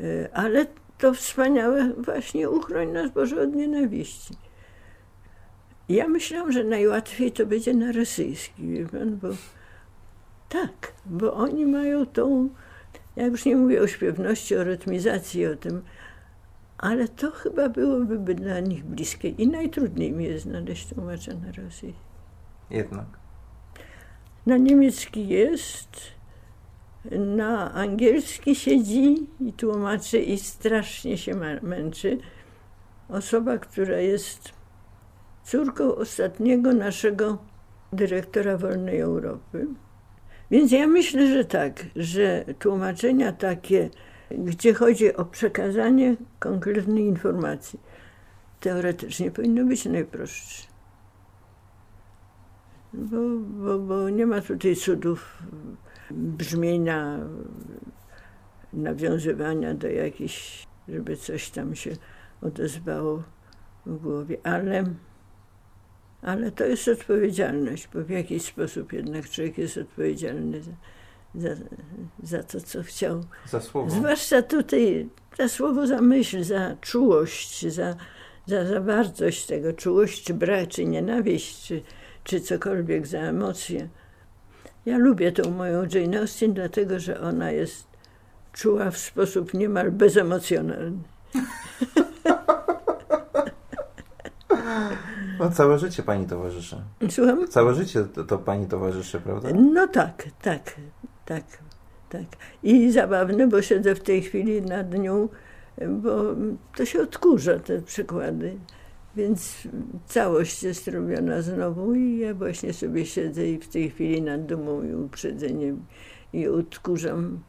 E, Ale to wspaniałe właśnie uchroń nas Boże od nienawiści. Ja myślałam, że najłatwiej to będzie na rosyjski, wie pan, bo tak, bo oni mają tą, ja już nie mówię o śpiewności, o rytmizacji, o tym, ale to chyba byłoby dla nich bliskie i najtrudniej mi jest znaleźć tłumacza na rosyjski. Jednak. Na niemiecki jest, na angielski siedzi i tłumaczy i strasznie się męczy. Osoba, która jest córką ostatniego naszego dyrektora Wolnej Europy. Więc ja myślę, że tak, że tłumaczenia takie, gdzie chodzi o przekazanie konkretnej informacji, teoretycznie powinno być najprostsze. Bo, bo, bo nie ma tutaj cudów brzmienia, nawiązywania do jakichś żeby coś tam się odezwało w głowie, ale, ale to jest odpowiedzialność, bo w jakiś sposób jednak człowiek jest odpowiedzialny za, za, za to, co chciał. Za słowo. Zwłaszcza tutaj za słowo, za myśl, za czułość, za, za zawartość tego, czułość, czy brak, czy nienawiść, czy, czy cokolwiek za emocje. Ja lubię tą moją Jane Austen, dlatego że ona jest czuła w sposób niemal bezemocjonalny. No, całe życie pani towarzyszy. Słucham? Całe życie to, to pani towarzyszy, prawda? No tak, tak, tak, tak. I zabawne, bo siedzę w tej chwili nad nią, bo to się odkurza, te przykłady. Więc całość jest robiona znowu i ja właśnie sobie siedzę i w tej chwili nad dumą i uprzedzeniem i odkurzam,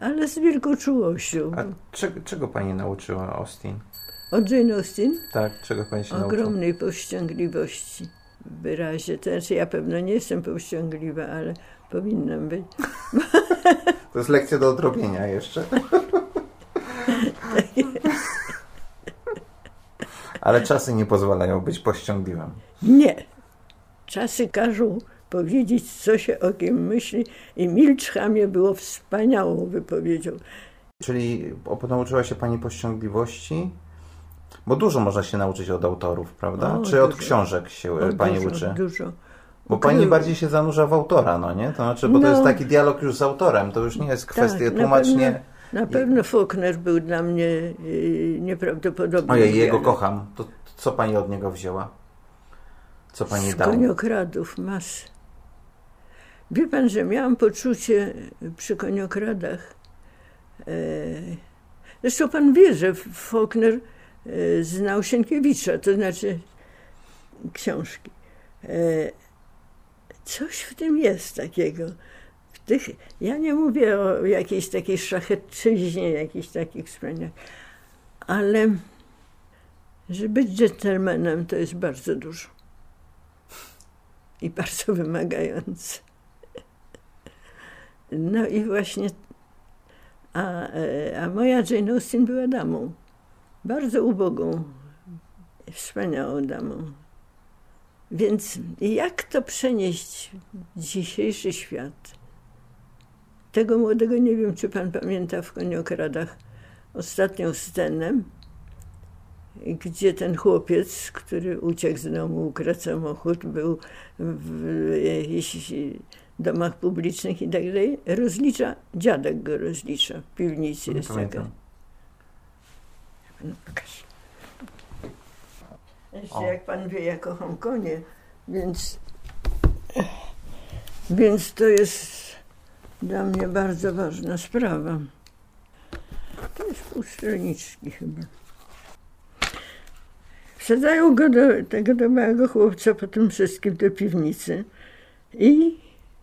ale z wielką czułością. A czego, czego pani nauczyła Austin? Od Jane Austen? Tak, czego pani się nauczyła? Ogromnej powściągliwości w wyrazie. To znaczy ja pewno nie jestem powściągliwa, ale powinnam być. To jest lekcja do odrobienia jeszcze. Ale czasy nie pozwalają być powściągliwym. Nie. Czasy każą powiedzieć, co się o kim myśli i milcz chamie było wspaniałą wypowiedzią. Czyli nauczyła się pani powściągliwości? Bo dużo można się nauczyć od autorów, prawda? O, Czy od dużo. książek się O, pani dużo, uczy? Dużo. Bo pani bardziej się zanurza w autora, no nie? To znaczy, bo to No. jest taki dialog już z autorem, to już nie jest kwestia Tak, tłumacznie. Na pewno Faulkner był dla mnie y, nieprawdopodobny. Ojej, jego kocham. To co pani od niego wzięła? Co pani Z dała? koniokradów masę. Wie pan, że miałam poczucie przy koniokradach. E, zresztą pan wie, że Faulkner e, znał Sienkiewicza, to znaczy książki. E, coś w tym jest takiego. Tych, ja nie mówię o jakiejś takiej szlachetczyźnie, jakichś takich wspaniałych, ale że być dżentelmenem to jest bardzo dużo i bardzo wymagające. No i właśnie, a, e, a moja Jane Austen była damą, bardzo ubogą, wspaniałą damą. Więc jak to przenieść w dzisiejszy świat? Tego młodego nie wiem, czy pan pamięta w Koniokradach ostatnią scenę, gdzie ten chłopiec, który uciekł z domu, ukradł samochód, był w jakichś domach publicznych i tak dalej, rozlicza, dziadek go rozlicza, w piwnicy jest taka. No, pokaż. Jeszcze jak pan wie, ja kocham konie, więc, więc to jest dla mnie bardzo ważna sprawa. To jest półstroniczki chyba. Wsadzają go do tego do małego chłopca po tym wszystkim do piwnicy i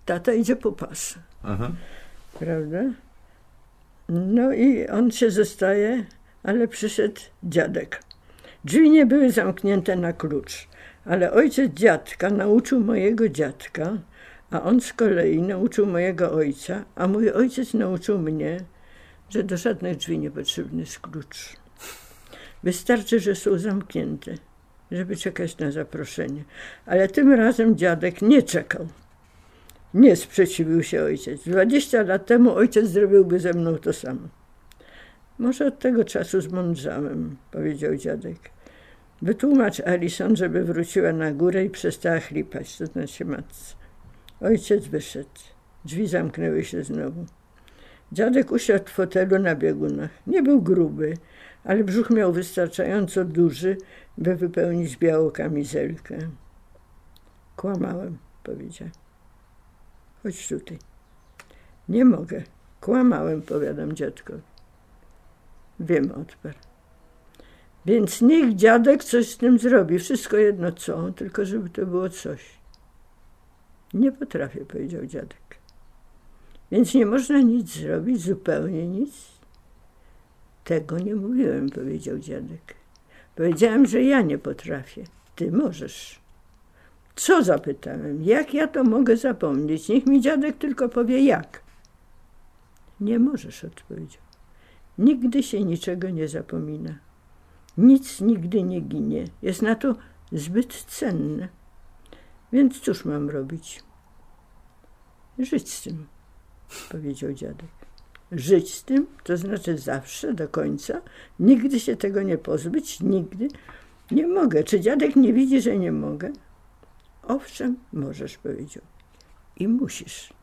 tata idzie po pas, Mhm. prawda? No i on się zostaje, ale przyszedł dziadek. Drzwi nie były zamknięte na klucz, ale ojciec dziadka nauczył mojego dziadka, a on z kolei nauczył mojego ojca, a mój ojciec nauczył mnie, że do żadnych drzwi nie potrzebny jest klucz. Wystarczy, że są zamknięte, żeby czekać na zaproszenie. Ale tym razem dziadek nie czekał. Nie sprzeciwił się ojciec. 20 lat temu ojciec zrobiłby ze mną to samo. Może od tego czasu zmądrzałem, powiedział dziadek. Wytłumacz Alison, żeby wróciła na górę i przestała chlipać, to znaczy matce. Ojciec wyszedł. Drzwi zamknęły się znowu. Dziadek usiadł w fotelu na biegunach. Nie był gruby, ale brzuch miał wystarczająco duży, by wypełnić białą kamizelkę. Kłamałem, powiedział. Chodź tutaj. Nie mogę. Kłamałem, powiadam dziadkowi. Wiem, odparł. Więc niech dziadek coś z tym zrobi. Wszystko jedno co, tylko żeby to było coś. Nie potrafię, powiedział dziadek. Więc nie można nic zrobić, zupełnie nic. Tego nie mówiłem, powiedział dziadek. Powiedziałem, że ja nie potrafię. Ty możesz. Co zapytałem? Jak ja to mogę zapomnieć? Niech mi dziadek tylko powie jak. Nie możesz, odpowiedział. Nigdy się niczego nie zapomina. Nic nigdy nie ginie. Jest na to zbyt cenne. Więc cóż mam robić? Żyć z tym, powiedział dziadek. Żyć z tym, to znaczy zawsze, do końca, nigdy się tego nie pozbyć, nigdy. Nie mogę. Czy dziadek nie widzi, że nie mogę? Owszem, możesz, powiedział. I musisz.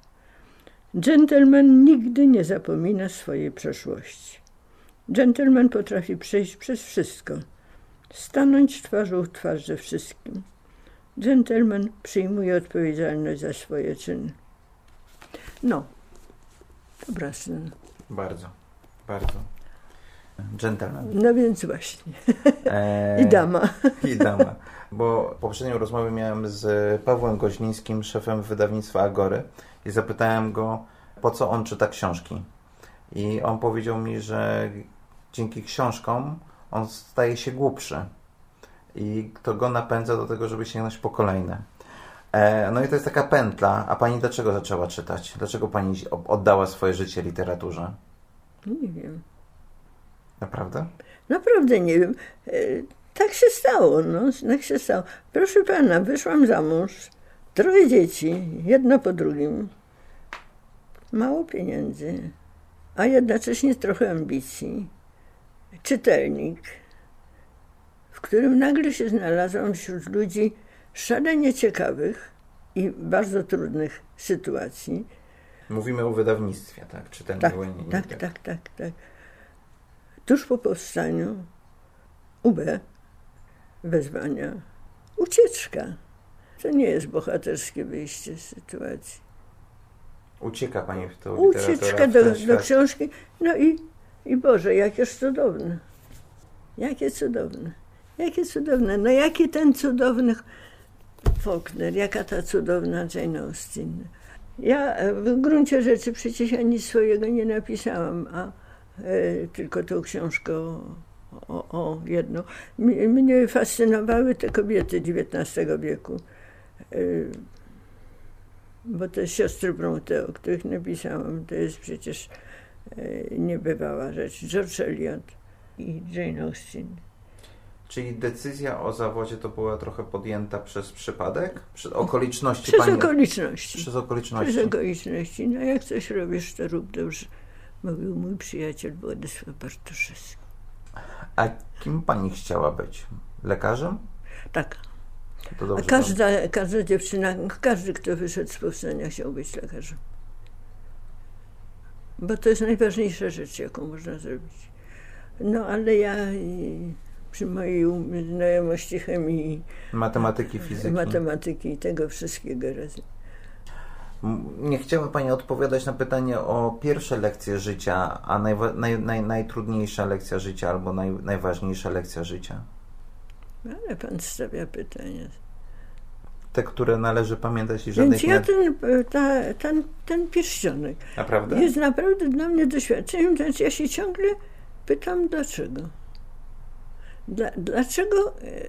Dżentelmen nigdy nie zapomina swojej przeszłości. Dżentelmen potrafi przejść przez wszystko, stanąć twarzą w twarz ze wszystkim. Dżentelmen przyjmuje odpowiedzialność za swoje czyny. No, dobra syn. Bardzo, bardzo. Gentleman. No więc właśnie. E, I dama. I dama. Bo poprzednią rozmowę miałem z Pawłem Goźlińskim, szefem wydawnictwa Agory i zapytałem go, po co on czyta książki. I on powiedział mi, że dzięki książkom on staje się głupszy. I to go napędza do tego, żeby sięgnąć po kolejne. E, no i to jest taka pętla. A pani dlaczego zaczęła czytać? Dlaczego pani oddała swoje życie literaturze? Nie wiem. Naprawdę? Naprawdę nie wiem. E, tak się stało, no. Tak się stało. Proszę pana, wyszłam za mąż. Troje dzieci, jedno po drugim. Mało pieniędzy, a jednocześnie trochę ambicji. Czytelnik, w którym nagle się znalazłam wśród ludzi szalenie ciekawych i bardzo trudnych sytuacji. Mówimy o wydawnictwie, tak? Czy ten tak, nie, tak, tak, tak, tak, tak. Tuż po powstaniu UB wezwania ucieczka. To nie jest bohaterskie wyjście z sytuacji. Ucieka Pani w to Ucieczka do, do książki. No i, i Boże, jakie cudowne. Jakie cudowne. Jakie cudowne. No jaki ten cudowny Faulkner, jaka ta cudowna Jane Austen. Ja w gruncie rzeczy przecież ja nic swojego nie napisałam, a e, tylko tą książkę o, o. Mnie fascynowały te kobiety XIX wieku. E, bo te siostry Bronte, o których napisałam, to jest przecież e, niebywała rzecz. George Eliot i Jane Austen. Czyli decyzja o zawodzie to była trochę podjęta przez przypadek? Przez okoliczności? Przez pani... okoliczności. Przez okoliczności. Przez okoliczności. No jak coś robisz, to rób dobrze. Mówił mój przyjaciel Władysław Bartoszewski. A kim pani chciała być? Lekarzem? Tak. Każda, każda dziewczyna, każdy, kto wyszedł z powstania, chciał być lekarzem. Bo to jest najważniejsza rzecz, jaką można zrobić. No ale ja przy mojej znajomości chemii, matematyki, fizyki, matematyki i tego wszystkiego razem. Nie chciała Pani odpowiadać na pytanie o pierwsze lekcje życia, a najwa, naj, naj, najtrudniejsza lekcja życia albo naj, najważniejsza lekcja życia. Ale Pan stawia pytania. Te, które należy pamiętać i żadnych Więc ja ten, ta, ten, ten pierścionek naprawdę? jest naprawdę dla mnie doświadczeniem, więc ja się ciągle pytam dlaczego. Dla, dlaczego e,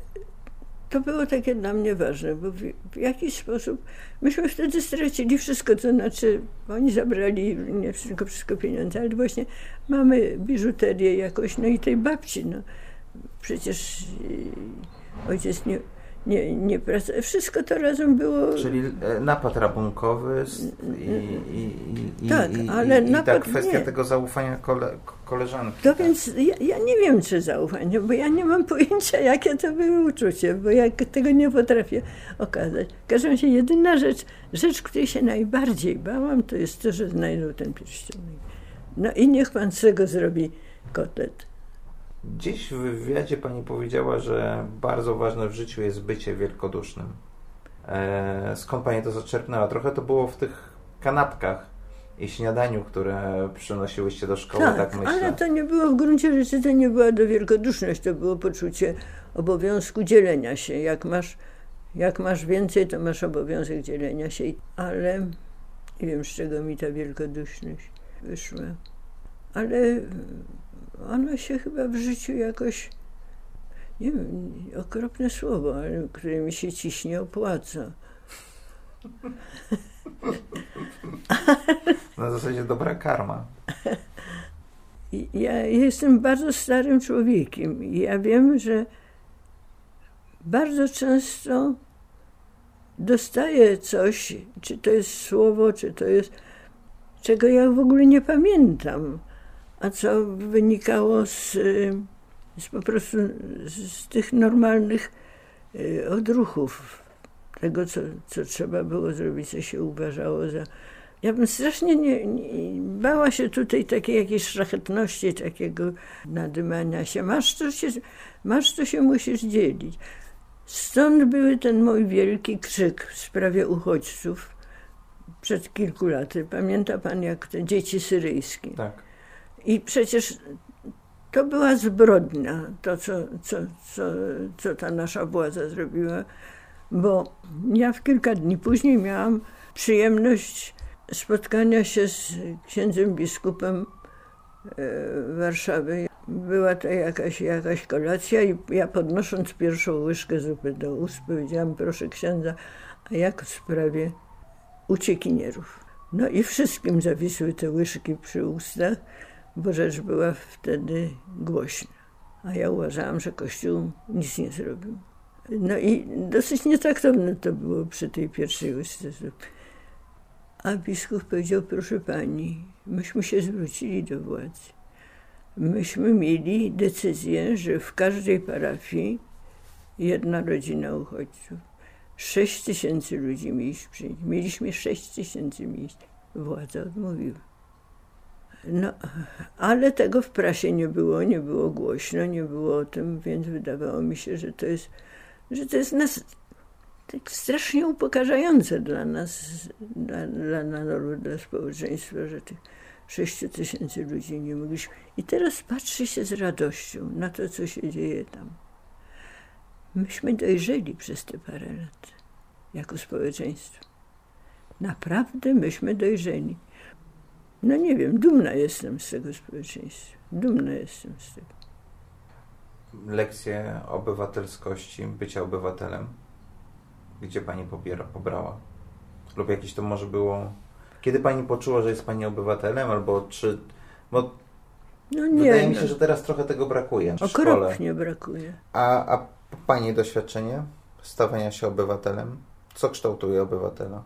to było takie dla mnie ważne, bo w, w jakiś sposób myśmy wtedy stracili wszystko, to znaczy oni zabrali nie wszystko, wszystko pieniądze, ale właśnie mamy biżuterię jakoś, no i tej babci, no. Przecież e, ojciec nie, nie, nie pracował. Wszystko to razem było. Czyli e, napad rabunkowy i, i, i, tak, i, ale i, napad, i ta kwestia nie. tego zaufania kole, koleżanki. To tak? więc ja, ja, nie wiem, czy zaufanie, bo ja nie mam pojęcia, jakie to było uczucie, bo ja tego nie potrafię okazać. W każdym razie jedyna rzecz, rzecz, której się najbardziej bałam, to jest to, że znajdą ten pierścionek. No i niech pan z tego zrobi kotlet. Gdzieś w wywiadzie pani powiedziała, że bardzo ważne w życiu jest bycie wielkodusznym. E, skąd pani to zaczerpnęła? Trochę to było w tych kanapkach i śniadaniu, które przynosiłyście do szkoły, tak, tak myślę. ale to nie było w gruncie rzeczy, to nie była do wielkoduszność, to było poczucie obowiązku dzielenia się. Jak masz, jak masz więcej, to masz obowiązek dzielenia się. Ale nie wiem, z czego mi ta wielkoduszność wyszła. Ale ona się chyba w życiu jakoś, nie wiem, okropne słowo, ale które mi się ciśnie, opłaca. Na zasadzie dobra karma. ja jestem bardzo starym człowiekiem i ja wiem, że bardzo często dostaję coś, czy to jest słowo, czy to jest, czego ja w ogóle nie pamiętam, a co wynikało z, z po prostu z tych normalnych y, odruchów, tego, co, co trzeba było zrobić, co się uważało za ja bym strasznie nie, nie, bała się tutaj takiej jakiejś szlachetności, takiego nadymania się. Masz to się, masz to się musisz dzielić. Stąd był ten mój wielki krzyk w sprawie uchodźców przed kilku laty. Pamięta pan, jak te dzieci syryjskie? Tak. I przecież to była zbrodnia, to co, co, co, co ta nasza władza zrobiła, bo ja w kilka dni później miałam przyjemność spotkania się z księdzem biskupem e, Warszawy. Była to jakaś, jakaś kolacja i ja podnosząc pierwszą łyżkę zupy do ust powiedziałam, proszę księdza, a jak w sprawie uciekinierów? No i wszystkim zawisły te łyżki przy ustach, bo rzecz była wtedy głośna. A ja uważałam, że Kościół nic nie zrobił. No i dosyć nietaktowne to było przy tej pierwszej zupy. A biskup powiedział, proszę pani, myśmy się zwrócili do władzy. Myśmy mieli decyzję, że w każdej parafii jedna rodzina uchodźców. Sześć tysięcy ludzi mieliśmy przyjąć. Mieliśmy sześć tysięcy miejsc. Władza odmówiła. No, ale tego w prasie nie było, nie było głośno, nie było o tym, więc wydawało mi się, że to jest, że to jest nas, tak strasznie upokarzające dla nas, dla, dla narodu, dla społeczeństwa, że tych sześciu tysięcy ludzi nie mogliśmy. I teraz patrzy się z radością na to, co się dzieje tam. Myśmy dojrzeli przez te parę lat jako społeczeństwo. Naprawdę myśmy dojrzeli. No nie wiem, dumna jestem z tego społeczeństwa. Dumna jestem z tego. Lekcje obywatelskości, bycia obywatelem gdzie pani pobiera, pobrała? Lub jakieś to może było. Kiedy pani poczuła, że jest pani obywatelem, albo czy. Bo no nie, wydaje mi się, że teraz trochę tego brakuje. W Okropnie brakuje. A, a pani doświadczenie stawania się obywatelem? Co kształtuje obywatela?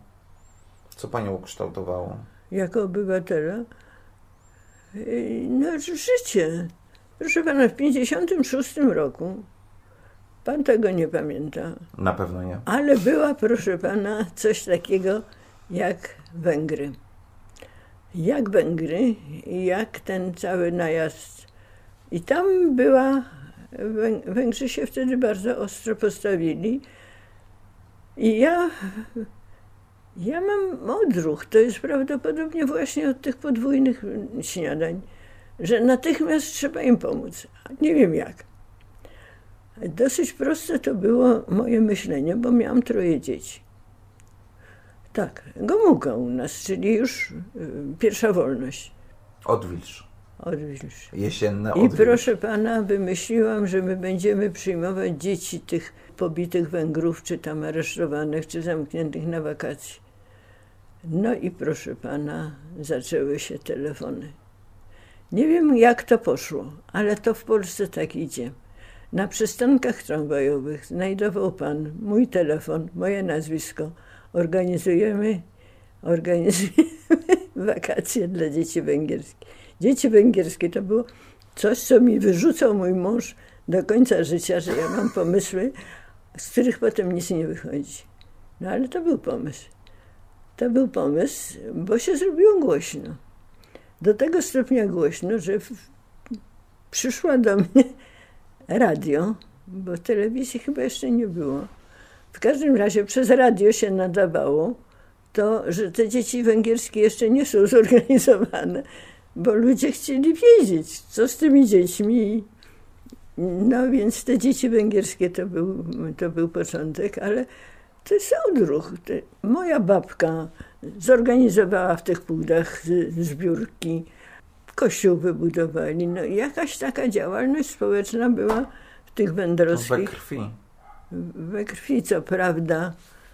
Co panią ukształtowało? Jako obywatela? No, życie. Proszę pana, w 1956 roku Pan tego nie pamięta. Na pewno nie. Ale była, proszę pana, coś takiego jak Węgry. Jak Węgry, jak ten cały najazd. I tam była, Węgrzy się wtedy bardzo ostro postawili. I ja, ja mam odruch, to jest prawdopodobnie właśnie od tych podwójnych śniadań, że natychmiast trzeba im pomóc. Nie wiem jak. Dosyć proste to było moje myślenie, bo miałam troje dzieci. Tak, Gomułka u nas, czyli już y, pierwsza wolność. Odwilż. Odwilż. Jesienne odwilż. I proszę pana, wymyśliłam, że my będziemy przyjmować dzieci tych pobitych Węgrów, czy tam aresztowanych, czy zamkniętych na wakacje. No i proszę pana, zaczęły się telefony. Nie wiem, jak to poszło, ale to w Polsce tak idzie. Na przystankach tramwajowych znajdował pan mój telefon, moje nazwisko. Organizujemy, organizujemy wakacje dla dzieci węgierskich. Dzieci węgierskie to było coś, co mi wyrzucał mój mąż do końca życia, że ja mam pomysły, z których potem nic nie wychodzi. No ale to był pomysł. To był pomysł, bo się zrobiło głośno. Do tego stopnia głośno, że w, przyszła do mnie radio, bo telewizji chyba jeszcze nie było. W każdym razie przez radio się nadawało to, że te dzieci węgierskie jeszcze nie są zorganizowane, bo ludzie chcieli wiedzieć, co z tymi dziećmi. No więc te dzieci węgierskie to był, to był początek, ale to jest odruch. Moja babka zorganizowała w tych pudach zbiórki kościół wybudowali. No jakaś taka działalność społeczna była w tych wędrowskich. We krwi. We krwi, co prawda.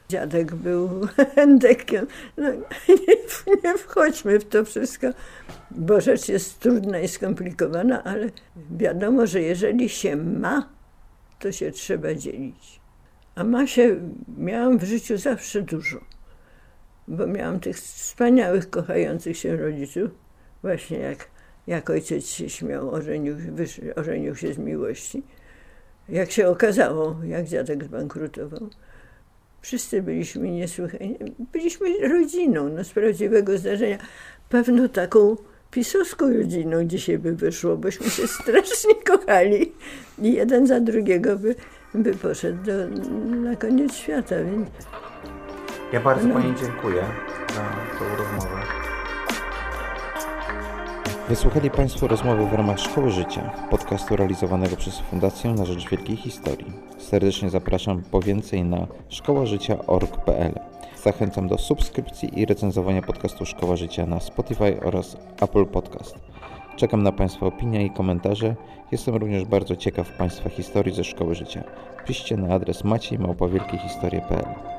Dziadek był endekiem. No, nie, nie wchodźmy w to wszystko, bo rzecz jest trudna i skomplikowana, ale wiadomo, że jeżeli się ma, to się trzeba dzielić. A ma się, miałam w życiu zawsze dużo, bo miałam tych wspaniałych, kochających się rodziców, właśnie jak, jak ojciec się śmiał, ożenił, ożenił się z miłości. Jak się okazało, jak dziadek zbankrutował. Wszyscy byliśmy niesłychanie, byliśmy rodziną, no z prawdziwego zdarzenia. Pewno taką pisowską rodziną dzisiaj by wyszło, bośmy się strasznie kochali i jeden za drugiego by, by poszedł do, na koniec świata. Więc Ja bardzo No. Pani dziękuję za tą rozmowę. Wysłuchali Państwo rozmowy w ramach Szkoły Życia, podcastu realizowanego przez Fundację na Rzecz Wielkiej Historii. Serdecznie zapraszam po więcej na szkołażycia.org.pl. Zachęcam do subskrypcji i recenzowania podcastu Szkoła Życia na Spotify oraz Apple Podcast. Czekam na Państwa opinie i komentarze. Jestem również bardzo ciekaw Państwa historii ze Szkoły Życia. Piszcie na adres maciejmałpowielkiehistorie.pl